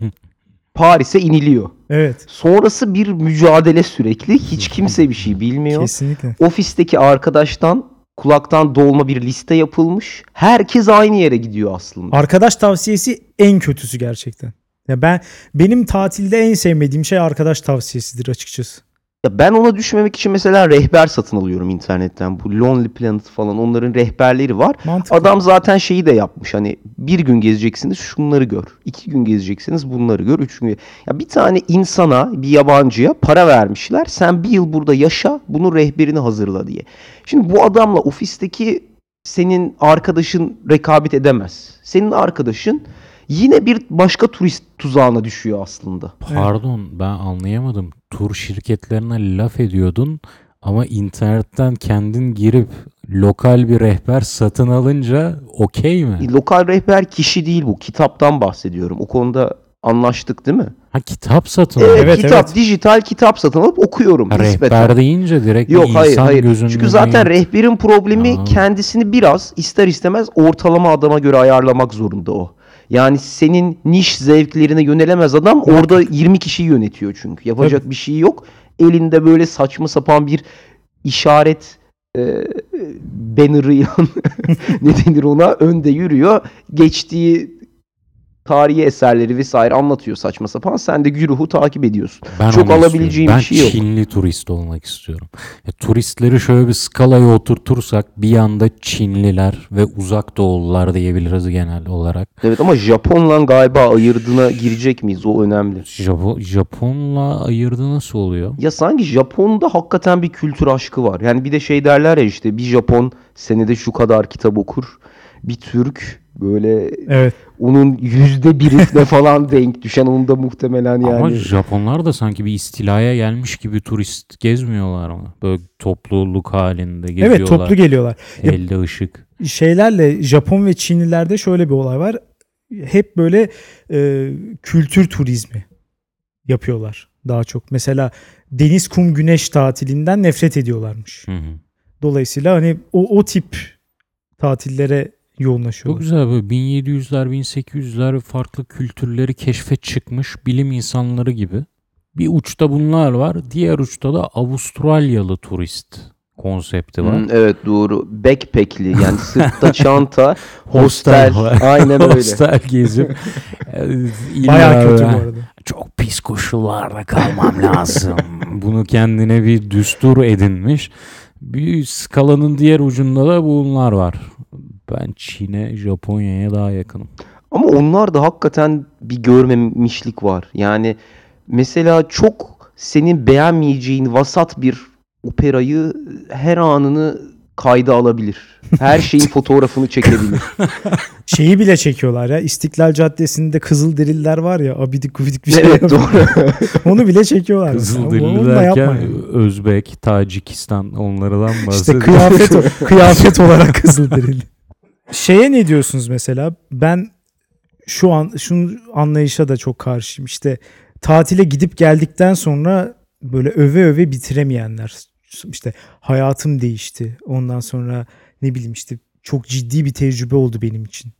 Paris'e iniliyor. Evet. Sonrası bir mücadele sürekli. Hiç kimse bir şey bilmiyor. Kesinlikle. Ofisteki arkadaştan kulaktan dolma bir liste yapılmış. Herkes aynı yere gidiyor aslında. Arkadaş tavsiyesi en kötüsü gerçekten. Ya ben benim tatilde en sevmediğim şey arkadaş tavsiyesidir açıkçası. Ya ben ona düşmemek için mesela rehber satın alıyorum internetten. Bu Lonely Planet falan onların rehberleri var. Mantıklı. Adam zaten şeyi de yapmış hani bir gün gezeceksiniz şunları gör. iki gün gezeceksiniz bunları gör. Üç gün. Ya bir tane insana bir yabancıya para vermişler. Sen bir yıl burada yaşa bunun rehberini hazırla diye. Şimdi bu adamla ofisteki senin arkadaşın rekabet edemez. Senin arkadaşın yine bir başka turist tuzağına düşüyor aslında. Pardon ben anlayamadım. Tur şirketlerine laf ediyordun ama internetten kendin girip lokal bir rehber satın alınca okey mi? Lokal rehber kişi değil bu. Kitaptan bahsediyorum. O konuda anlaştık değil mi? Ha kitap satın Evet, alıyor. Evet, kitap, evet. dijital kitap satın alıp okuyorum. Ha, nispeten. rehber deyince direkt Yok hayır insan hayır. gözünün Çünkü zaten önüne- rehberin problemi Aa. kendisini biraz ister istemez ortalama adama göre ayarlamak zorunda o. Yani senin niş zevklerine yönelemez adam orada 20 kişiyi yönetiyor çünkü. Yapacak bir şey yok. Elinde böyle saçma sapan bir işaret e, banner'ı ne denir ona önde yürüyor. Geçtiği tarihi eserleri vesaire anlatıyor saçma sapan. Sen de güruhu takip ediyorsun. Ben Çok alabileceğim bir şey yok. Ben Çinli turist olmak istiyorum. Ya, turistleri şöyle bir skalaya oturtursak bir yanda Çinliler ve uzak doğulular diyebiliriz genel olarak. Evet ama Japonla galiba ayırdığına girecek miyiz? O önemli. Japo- Japonla ayırdı nasıl oluyor? Ya sanki Japon'da hakikaten bir kültür aşkı var. Yani bir de şey derler ya işte bir Japon senede şu kadar kitap okur. Bir Türk böyle Evet. onun yüzde birine falan denk düşen onun da muhtemelen yani. Ama Japonlar da sanki bir istilaya gelmiş gibi turist gezmiyorlar mı? Böyle topluluk halinde geziyorlar. Evet toplu geliyorlar. Ya- Elde ışık. Şeylerle Japon ve Çinlilerde şöyle bir olay var. Hep böyle e, kültür turizmi yapıyorlar daha çok. Mesela deniz, kum, güneş tatilinden nefret ediyorlarmış. Hı hı. Dolayısıyla hani o, o tip tatillere Çok yoğunlaşıyorlar. güzel böyle 1700'ler 1800'ler farklı kültürleri keşfe çıkmış bilim insanları gibi. Bir uçta bunlar var. Diğer uçta da Avustralyalı turist konsepti var. Hmm, evet doğru. Backpack'li yani sırtta çanta, Hostel. Aynen öyle. Hostel gezip Bayağı kötü bu arada. Çok pis koşullarda kalmam lazım. Bunu kendine bir düstur edinmiş. Bir skalanın diğer ucunda da bunlar var. Ben Çin'e, Japonya'ya daha yakınım. Ama onlar da hakikaten bir görmemişlik var. Yani mesela çok senin beğenmeyeceğin vasat bir operayı her anını kayda alabilir. Her şeyin fotoğrafını çekebilir. Şeyi bile çekiyorlar ya. İstiklal Caddesi'nde Kızılderililer var ya abidik gubidik bir şey. evet doğru. Onu bile çekiyorlar. derken yapmayın. Özbek, Tacikistan onlardan İşte bahsediyor. kıyafet kıyafet olarak Kızılderili. Şeye ne diyorsunuz mesela? Ben şu an şunu anlayışa da çok karşıyım. İşte tatile gidip geldikten sonra böyle öve öve bitiremeyenler. İşte hayatım değişti. Ondan sonra ne bileyim işte çok ciddi bir tecrübe oldu benim için.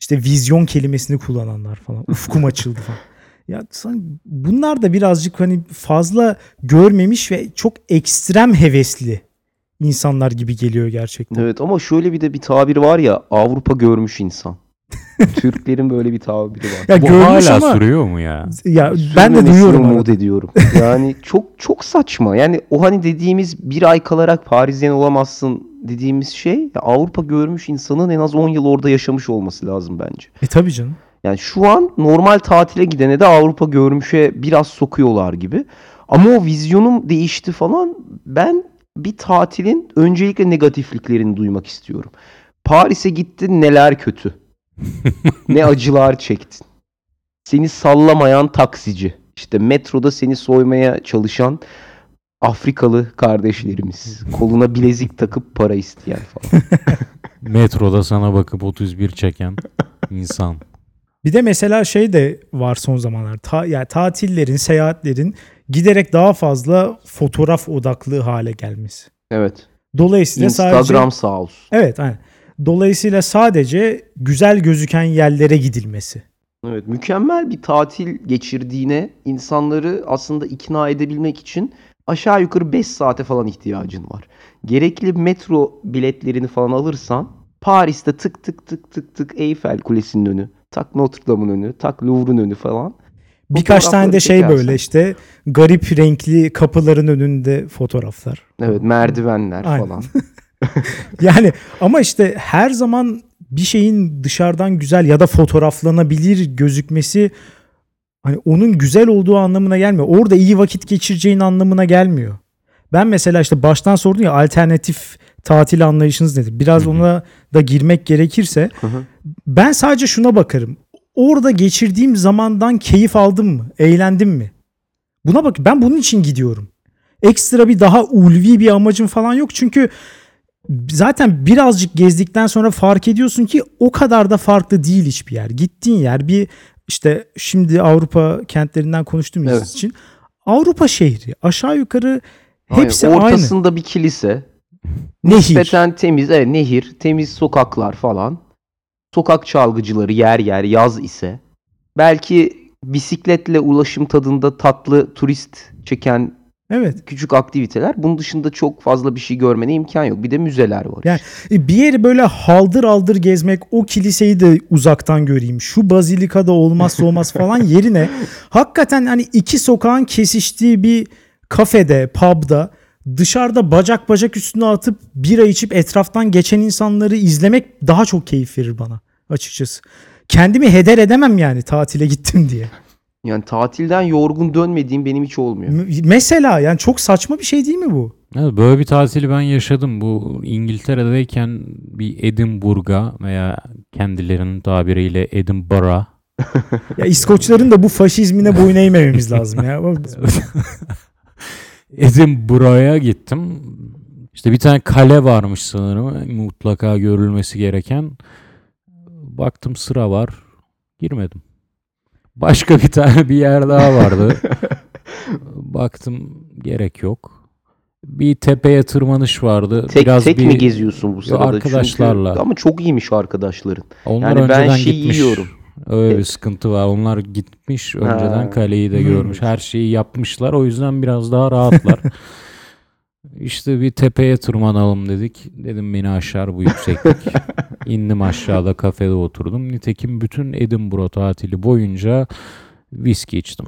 İşte vizyon kelimesini kullananlar falan. Ufkum açıldı falan. Ya sanki bunlar da birazcık hani fazla görmemiş ve çok ekstrem hevesli insanlar gibi geliyor gerçekten. Evet ama şöyle bir de bir tabir var ya Avrupa görmüş insan. Türklerin böyle bir tabiri var. Ya Bu görmüş hala ama sürüyor mu ya? ya ben de duyuyorum. umut ediyorum. Yani çok çok saçma. Yani o hani dediğimiz bir ay kalarak Parisyen olamazsın dediğimiz şey ya Avrupa görmüş insanın en az 10 yıl orada yaşamış olması lazım bence. E tabii canım. Yani şu an normal tatile gidene de Avrupa görmüşe biraz sokuyorlar gibi. Ama o vizyonum değişti falan. Ben bir tatilin öncelikle negatifliklerini duymak istiyorum. Paris'e gittin neler kötü. ne acılar çektin. Seni sallamayan taksici. İşte metroda seni soymaya çalışan Afrikalı kardeşlerimiz. Koluna bilezik takıp para isteyen falan. Metroda sana bakıp 31 çeken insan. Bir de mesela şey de var son zamanlar. Ta, yani tatillerin, seyahatlerin giderek daha fazla fotoğraf odaklı hale gelmesi. Evet. Dolayısıyla Instagram sadece sağ olsun. Evet, aynen. Dolayısıyla sadece güzel gözüken yerlere gidilmesi. Evet, mükemmel bir tatil geçirdiğine insanları aslında ikna edebilmek için aşağı yukarı 5 saate falan ihtiyacın var. Gerekli metro biletlerini falan alırsan Paris'te tık tık tık tık tık Eyfel Kulesi'nin önü, tak Notre Dame'ın önü, tak Louvre'un önü falan. Birkaç tane de şey böyle işte garip renkli kapıların önünde fotoğraflar. Evet, merdivenler Aynen. falan. Yani ama işte her zaman bir şeyin dışarıdan güzel ya da fotoğraflanabilir gözükmesi hani onun güzel olduğu anlamına gelmiyor. Orada iyi vakit geçireceğin anlamına gelmiyor. Ben mesela işte baştan sordum ya alternatif tatil anlayışınız nedir? Biraz Hı hı. ona da girmek gerekirse Hı hı. ben sadece şuna bakarım. Orada geçirdiğim zamandan keyif aldım mı? Eğlendim mi? Buna bak ben bunun için gidiyorum. Ekstra bir daha ulvi bir amacım falan yok. Çünkü zaten birazcık gezdikten sonra fark ediyorsun ki o kadar da farklı değil hiçbir yer. Gittiğin yer bir işte şimdi Avrupa kentlerinden konuştuğumuz Evet. için Avrupa şehri aşağı yukarı Aynen, hepsi aynı. Ortasında bir kilise, Nehir. nispeten temiz, evet, nehir, temiz sokaklar falan. Sokak çalgıcıları yer yer yaz ise. Belki bisikletle ulaşım tadında tatlı turist çeken Evet. küçük aktiviteler. Bunun dışında çok fazla bir şey görmene imkan yok. Bir de müzeler var. Yani. E, Bir yeri böyle haldır aldır gezmek, o kiliseyi de uzaktan göreyim, şu bazilikada olmazsa olmaz falan yerine hakikaten hani iki sokağın kesiştiği bir kafede, pub'da dışarıda bacak bacak üstüne atıp bira içip etraftan geçen insanları izlemek daha çok keyif verir bana açıkçası. Kendimi heder edemem yani tatile gittim diye. Yani tatilden yorgun dönmediğim benim hiç olmuyor. M- Mesela yani çok saçma bir şey değil mi bu? Evet, böyle bir tatili ben yaşadım. Bu İngiltere'deyken bir Edinburgh'a veya kendilerinin tabiriyle Edinburgh Ya İskoçların da bu faşizmine boyun eğmememiz lazım ya. Edinburgh'a gittim. İşte bir tane kale varmış sanırım. Mutlaka görülmesi gereken. Baktım sıra var. Girmedim. Başka bir tane bir yer daha vardı. Baktım gerek yok. Bir tepeye tırmanış vardı. Tek Biraz tek bir mi geziyorsun bu sırada? arkadaşlarla. Çünkü, ama çok iyiymiş arkadaşların. Onlar Yani ben şey gitmiş. yiyorum. Öyle bir Evet. sıkıntı var. Onlar gitmiş önceden Ha. kaleyi de görmüş. Her şeyi yapmışlar. O yüzden biraz daha rahatlar. işte bir tepeye tırmanalım dedik. Dedim beni aşar bu yükseklik. İndim aşağıda kafede oturdum. Nitekim bütün Edinburgh tatili boyunca viski içtim.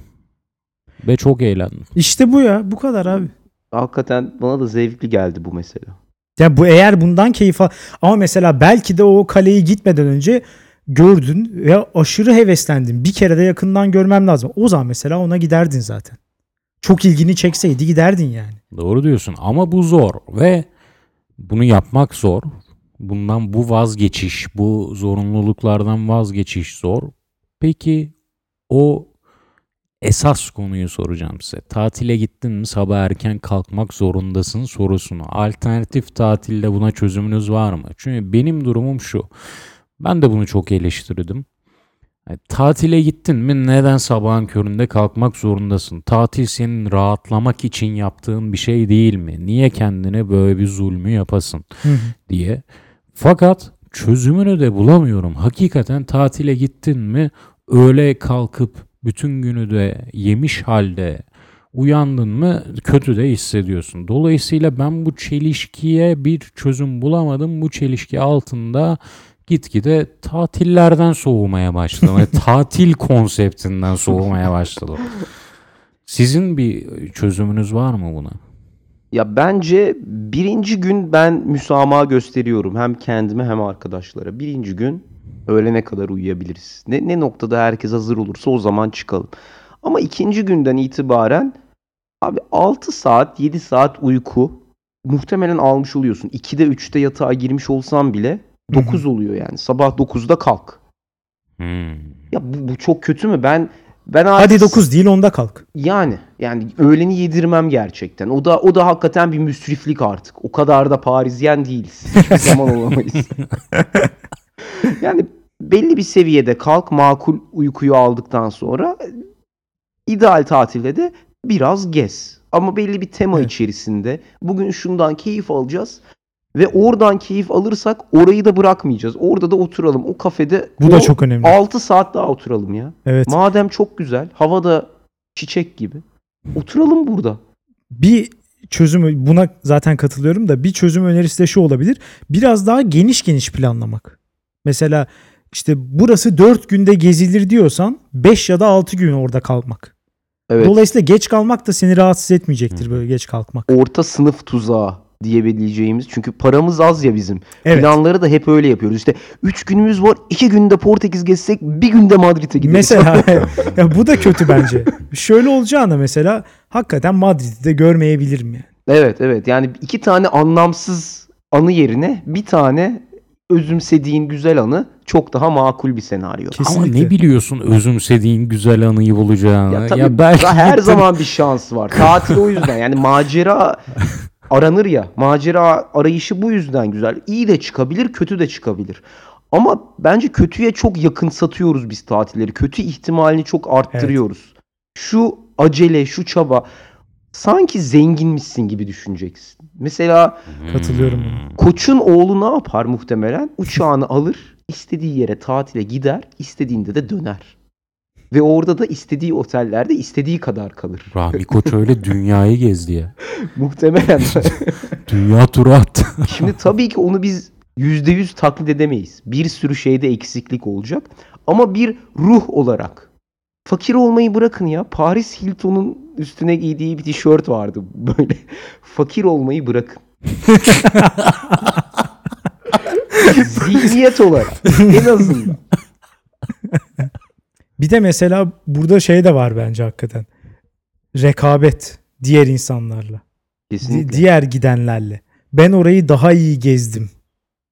Ve çok eğlendim. İşte bu ya bu kadar abi. Hakikaten bana da zevkli geldi bu mesela. Ya bu eğer bundan keyif al ama mesela belki de o kaleyi gitmeden önce gördün ve aşırı heveslendin. Bir kere de yakından görmem lazım. O zaman mesela ona giderdin zaten. çok ilgini çekseydi giderdin yani. Doğru diyorsun ama bu zor ve bunu yapmak zor. Bundan bu vazgeçiş, bu zorunluluklardan vazgeçiş zor. Peki o esas konuyu soracağım size. Tatile gittin mi sabah erken kalkmak zorundasın sorusunu. Alternatif tatilde buna çözümünüz var mı? Çünkü benim durumum şu. Ben de bunu çok eleştirdim. Yani tatile gittin mi neden sabahın köründe kalkmak zorundasın? Tatil senin rahatlamak için yaptığın bir şey değil mi? Niye kendine böyle bir zulmü yapasın diye. Fakat çözümünü de bulamıyorum. Hakikaten tatile gittin mi öyle kalkıp bütün günü de yemiş halde uyandın mı kötü de hissediyorsun. Dolayısıyla ben bu çelişkiye bir çözüm bulamadım. Bu çelişki altında gitgide tatillerden soğumaya başladım. Yani tatil konseptinden soğumaya başladım. Sizin bir çözümünüz var mı buna? Ya bence birinci gün ben müsamaha gösteriyorum hem kendime hem arkadaşlara. Birinci gün öğlene kadar uyuyabiliriz. Ne, ne noktada herkes hazır olursa o zaman çıkalım. Ama ikinci günden itibaren abi 6 saat 7 saat uyku muhtemelen almış oluyorsun. 2'de 3'te yatağa girmiş olsan bile 9 oluyor yani. Sabah 9'da kalk. Hmm. Ya bu, bu çok kötü mü? Ben ben Hadi artık 9 değil 10'da kalk. yani yani öğleni yedirmem gerçekten. O da o da hakikaten bir müsriflik artık. O kadar da Parisyen değiliz. Hiçbir zaman olamayız. yani belli bir seviyede kalk makul uykuyu aldıktan sonra ideal tatilde de biraz gez. Ama belli bir tema Evet. içerisinde bugün şundan keyif alacağız ve oradan keyif alırsak orayı da bırakmayacağız. Orada da oturalım. O kafede Bu da çok önemli. 6 saat daha oturalım ya. Evet. Madem çok güzel, hava da çiçek gibi. Oturalım burada. Bir çözüm buna zaten katılıyorum da bir çözüm önerisi de şu olabilir. Biraz daha geniş geniş planlamak. Mesela işte burası 4 günde gezilir diyorsan 5 ya da 6 gün orada kalmak. Evet. Dolayısıyla geç kalmak da seni rahatsız etmeyecektir böyle geç kalkmak. Orta sınıf tuzağı diyebileceğimiz. Çünkü paramız az ya bizim. Evet. Planları da hep öyle yapıyoruz. İşte 3 günümüz var. 2 günde Portekiz gezsek bir günde Madrid'e gideriz. Mesela ya bu da kötü bence. Şöyle olacağına mesela hakikaten Madrid'i de görmeyebilirim yani. evet evet. Yani iki tane anlamsız anı yerine bir tane özümsediğin güzel anı çok daha makul bir senaryo. Kesinlikle. Ama ne biliyorsun özümsediğin güzel anıyı bulacağını? Ya tabii ya belki her zaman bir şans var. Tatil o yüzden. Yani macera aranır ya. Macera arayışı bu yüzden güzel. İyi de çıkabilir, kötü de çıkabilir. Ama bence kötüye çok yakın satıyoruz biz tatilleri. Kötü ihtimalini çok arttırıyoruz. Şu acele, şu çaba sanki zenginmişsin gibi düşüneceksin. Mesela Katılıyorum buna. Koç'un oğlu ne yapar muhtemelen? Uçağını alır, istediği yere tatile gider, istediğinde de döner. Ve orada da istediği otellerde istediği kadar kalır. Rahmi Koç öyle dünyayı gezdi ya. Muhtemelen. Dünya turu attı. Şimdi tabii ki onu biz %100 taklit edemeyiz. Bir sürü şeyde eksiklik olacak. Ama bir ruh olarak. Fakir olmayı bırakın ya. Paris Hilton'un üstüne giydiği bir tişört vardı böyle. Fakir olmayı bırakın. Zihniyet olarak en azından. Bir de mesela burada şey de var bence hakikaten. Rekabet diğer insanlarla. Di- diğer gidenlerle. Ben orayı daha iyi gezdim.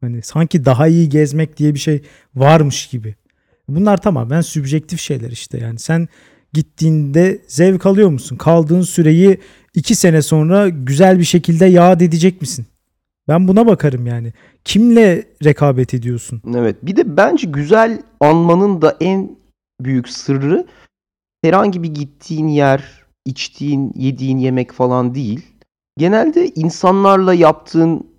Hani sanki daha iyi gezmek diye bir şey varmış gibi. Bunlar tamamen sübjektif şeyler işte yani. Sen gittiğinde zevk alıyor musun? Kaldığın süreyi iki sene sonra güzel bir şekilde yad edecek misin? Ben buna bakarım yani. Kimle rekabet ediyorsun? Evet. Bir de bence güzel anmanın da en büyük sırrı herhangi bir gittiğin yer, içtiğin, yediğin yemek falan değil. Genelde insanlarla yaptığın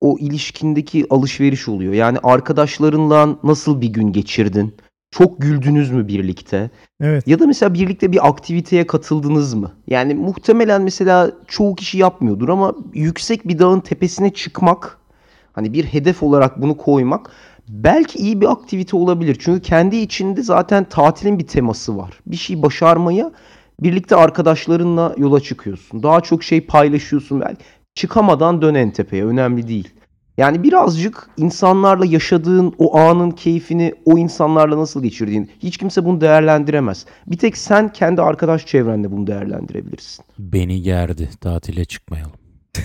o ilişkindeki alışveriş oluyor. Yani arkadaşlarınla nasıl bir gün geçirdin? Çok güldünüz mü birlikte? Evet. Ya da mesela birlikte bir aktiviteye katıldınız mı? Yani muhtemelen mesela çoğu kişi yapmıyordur ama yüksek bir dağın tepesine çıkmak, hani bir hedef olarak bunu koymak belki iyi bir aktivite olabilir. Çünkü kendi içinde zaten tatilin bir teması var. Bir şey başarmaya birlikte arkadaşlarınla yola çıkıyorsun. Daha çok şey paylaşıyorsun belki. Çıkamadan dön en tepeye önemli değil. Yani birazcık insanlarla yaşadığın o anın keyfini o insanlarla nasıl geçirdiğin hiç kimse bunu değerlendiremez. Bir tek sen kendi arkadaş çevrenle bunu değerlendirebilirsin. Beni gerdi. Tatile çıkmayalım.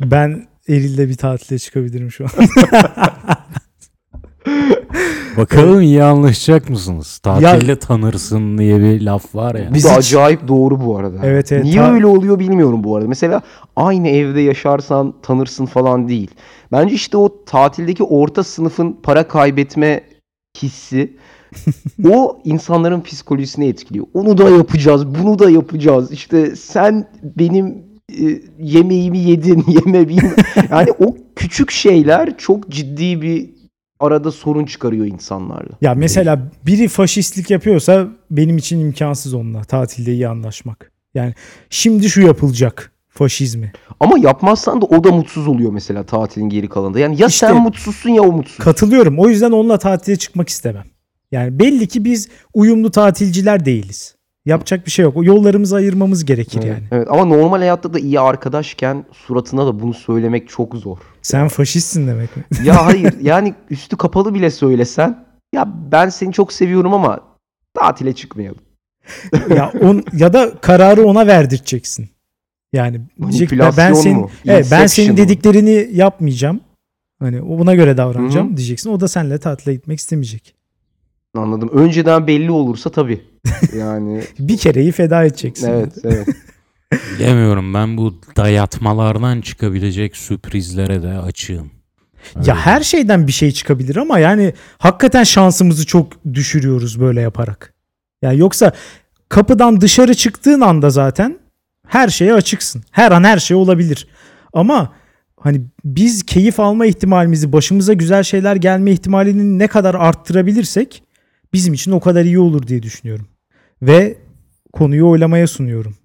Ben Eril'le bir tatile çıkabilirim şu an. Bakalım iyi anlaşacak mısınız? Tatilde tanırsın diye bir laf var ya. Bu da hiç- acayip doğru bu arada. Evet, evet, Niye ta- öyle oluyor bilmiyorum bu arada. Mesela aynı evde yaşarsan tanırsın falan değil. Bence işte o tatildeki orta sınıfın para kaybetme hissi o insanların psikolojisini etkiliyor. Onu da yapacağız, bunu da yapacağız. İşte sen benim yemeğimi yedin, yemeğimi. Yani o küçük şeyler çok ciddi bir arada sorun çıkarıyor insanlarla. Ya mesela biri faşistlik yapıyorsa benim için imkansız onunla tatilde iyi anlaşmak. Yani şimdi şu yapılacak faşizmi. Ama yapmazsan da o da mutsuz oluyor mesela tatilin geri kalanında. Yani ya İşte- sen mutsuzsun ya o mutsuz. Katılıyorum. O yüzden onunla tatile çıkmak istemem. Yani belli ki biz uyumlu tatilciler değiliz. Yapacak bir şey yok. O yollarımızı ayırmamız gerekir Evet, yani. evet. ama normal hayatta da iyi arkadaşken suratına da bunu söylemek çok zor. Sen faşistsin demek mi? Ya hayır yani üstü kapalı bile söylesen ya ben seni çok seviyorum ama tatile çıkmayalım. ya on ya da kararı ona verdireceksin. Yani diyecek, ben, senin mu? evet, ben senin dediklerini yapmayacağım. Hani buna göre davranacağım diyeceksin. O da seninle tatile gitmek istemeyecek. Anladım. Önceden belli olursa tabii. Yani Bir kereyi feda edeceksin. evet evet. Bilemiyorum ben bu dayatmalardan çıkabilecek sürprizlere de açığım. Ya her şeyden bir şey çıkabilir ama yani hakikaten şansımızı çok düşürüyoruz böyle yaparak. Yani yoksa kapıdan dışarı çıktığın anda zaten her şeye açıksın. Her an her şey olabilir. Ama hani biz keyif alma ihtimalimizi, başımıza güzel şeyler gelme ihtimalini ne kadar arttırabilirsek bizim için o kadar iyi olur diye düşünüyorum. Ve konuyu oylamaya sunuyorum.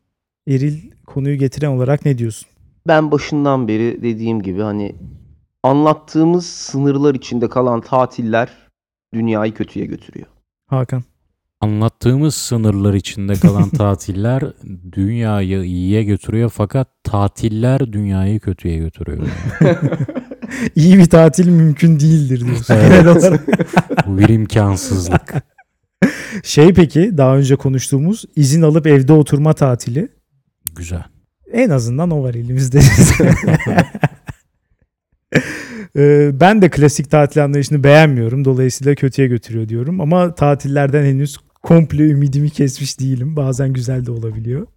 Eril konuyu getiren olarak ne diyorsun? Ben başından beri dediğim gibi hani anlattığımız sınırlar içinde kalan tatiller dünyayı kötüye götürüyor. Hakan. Anlattığımız sınırlar içinde kalan tatiller dünyayı iyiye götürüyor fakat tatiller dünyayı kötüye götürüyor. İyi bir tatil mümkün değildir diyorsun. Evet. Bu bir imkansızlık. Şey peki daha önce konuştuğumuz izin alıp evde oturma tatili. Güzel. En azından o var elimizde. Ee, ben de klasik tatil anlayışını beğenmiyorum. Dolayısıyla kötüye götürüyor diyorum. Ama tatillerden henüz komple ümidimi kesmiş değilim. Bazen güzel de olabiliyor.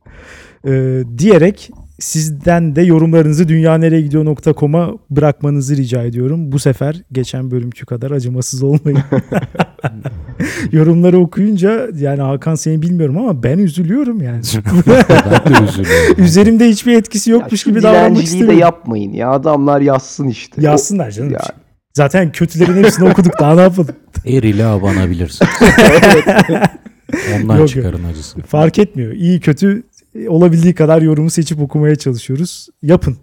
Ee, diyerek sizden de yorumlarınızı dünyanereyegidiyor.com'a bırakmanızı rica ediyorum. Bu sefer geçen bölümkü kadar acımasız olmayın. Yorumları okuyunca yani Hakan seni bilmiyorum ama ben üzülüyorum yani. ben de üzülüyorum. Üzerimde hiçbir etkisi Ya yokmuş şu gibi davranmak dilenciliği de istemiyorum. yapmayın ya adamlar yazsın işte. Yazsınlar canım. Ya. Zaten kötülerin hepsini okuduk daha ne yapalım. Er ile abanabilirsin. Ondan Yok, çıkarın acısını. Fark etmiyor. İyi kötü olabildiği kadar yorumu seçip okumaya çalışıyoruz. Yapın.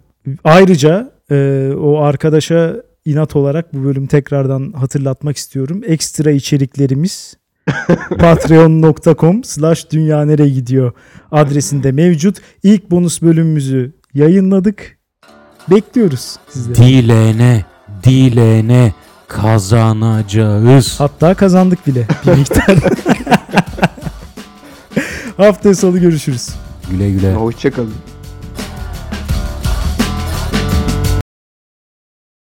Ayrıca e, o arkadaşa inat olarak bu bölüm tekrardan hatırlatmak istiyorum. Ekstra içeriklerimiz patreon.com slash dünya nereye gidiyor adresinde mevcut. İlk bonus bölümümüzü yayınladık. Bekliyoruz sizleri. Dilene, dilene kazanacağız. Hatta kazandık bile bir miktar. Haftaya salı görüşürüz. Güle güle. Hoşçakalın.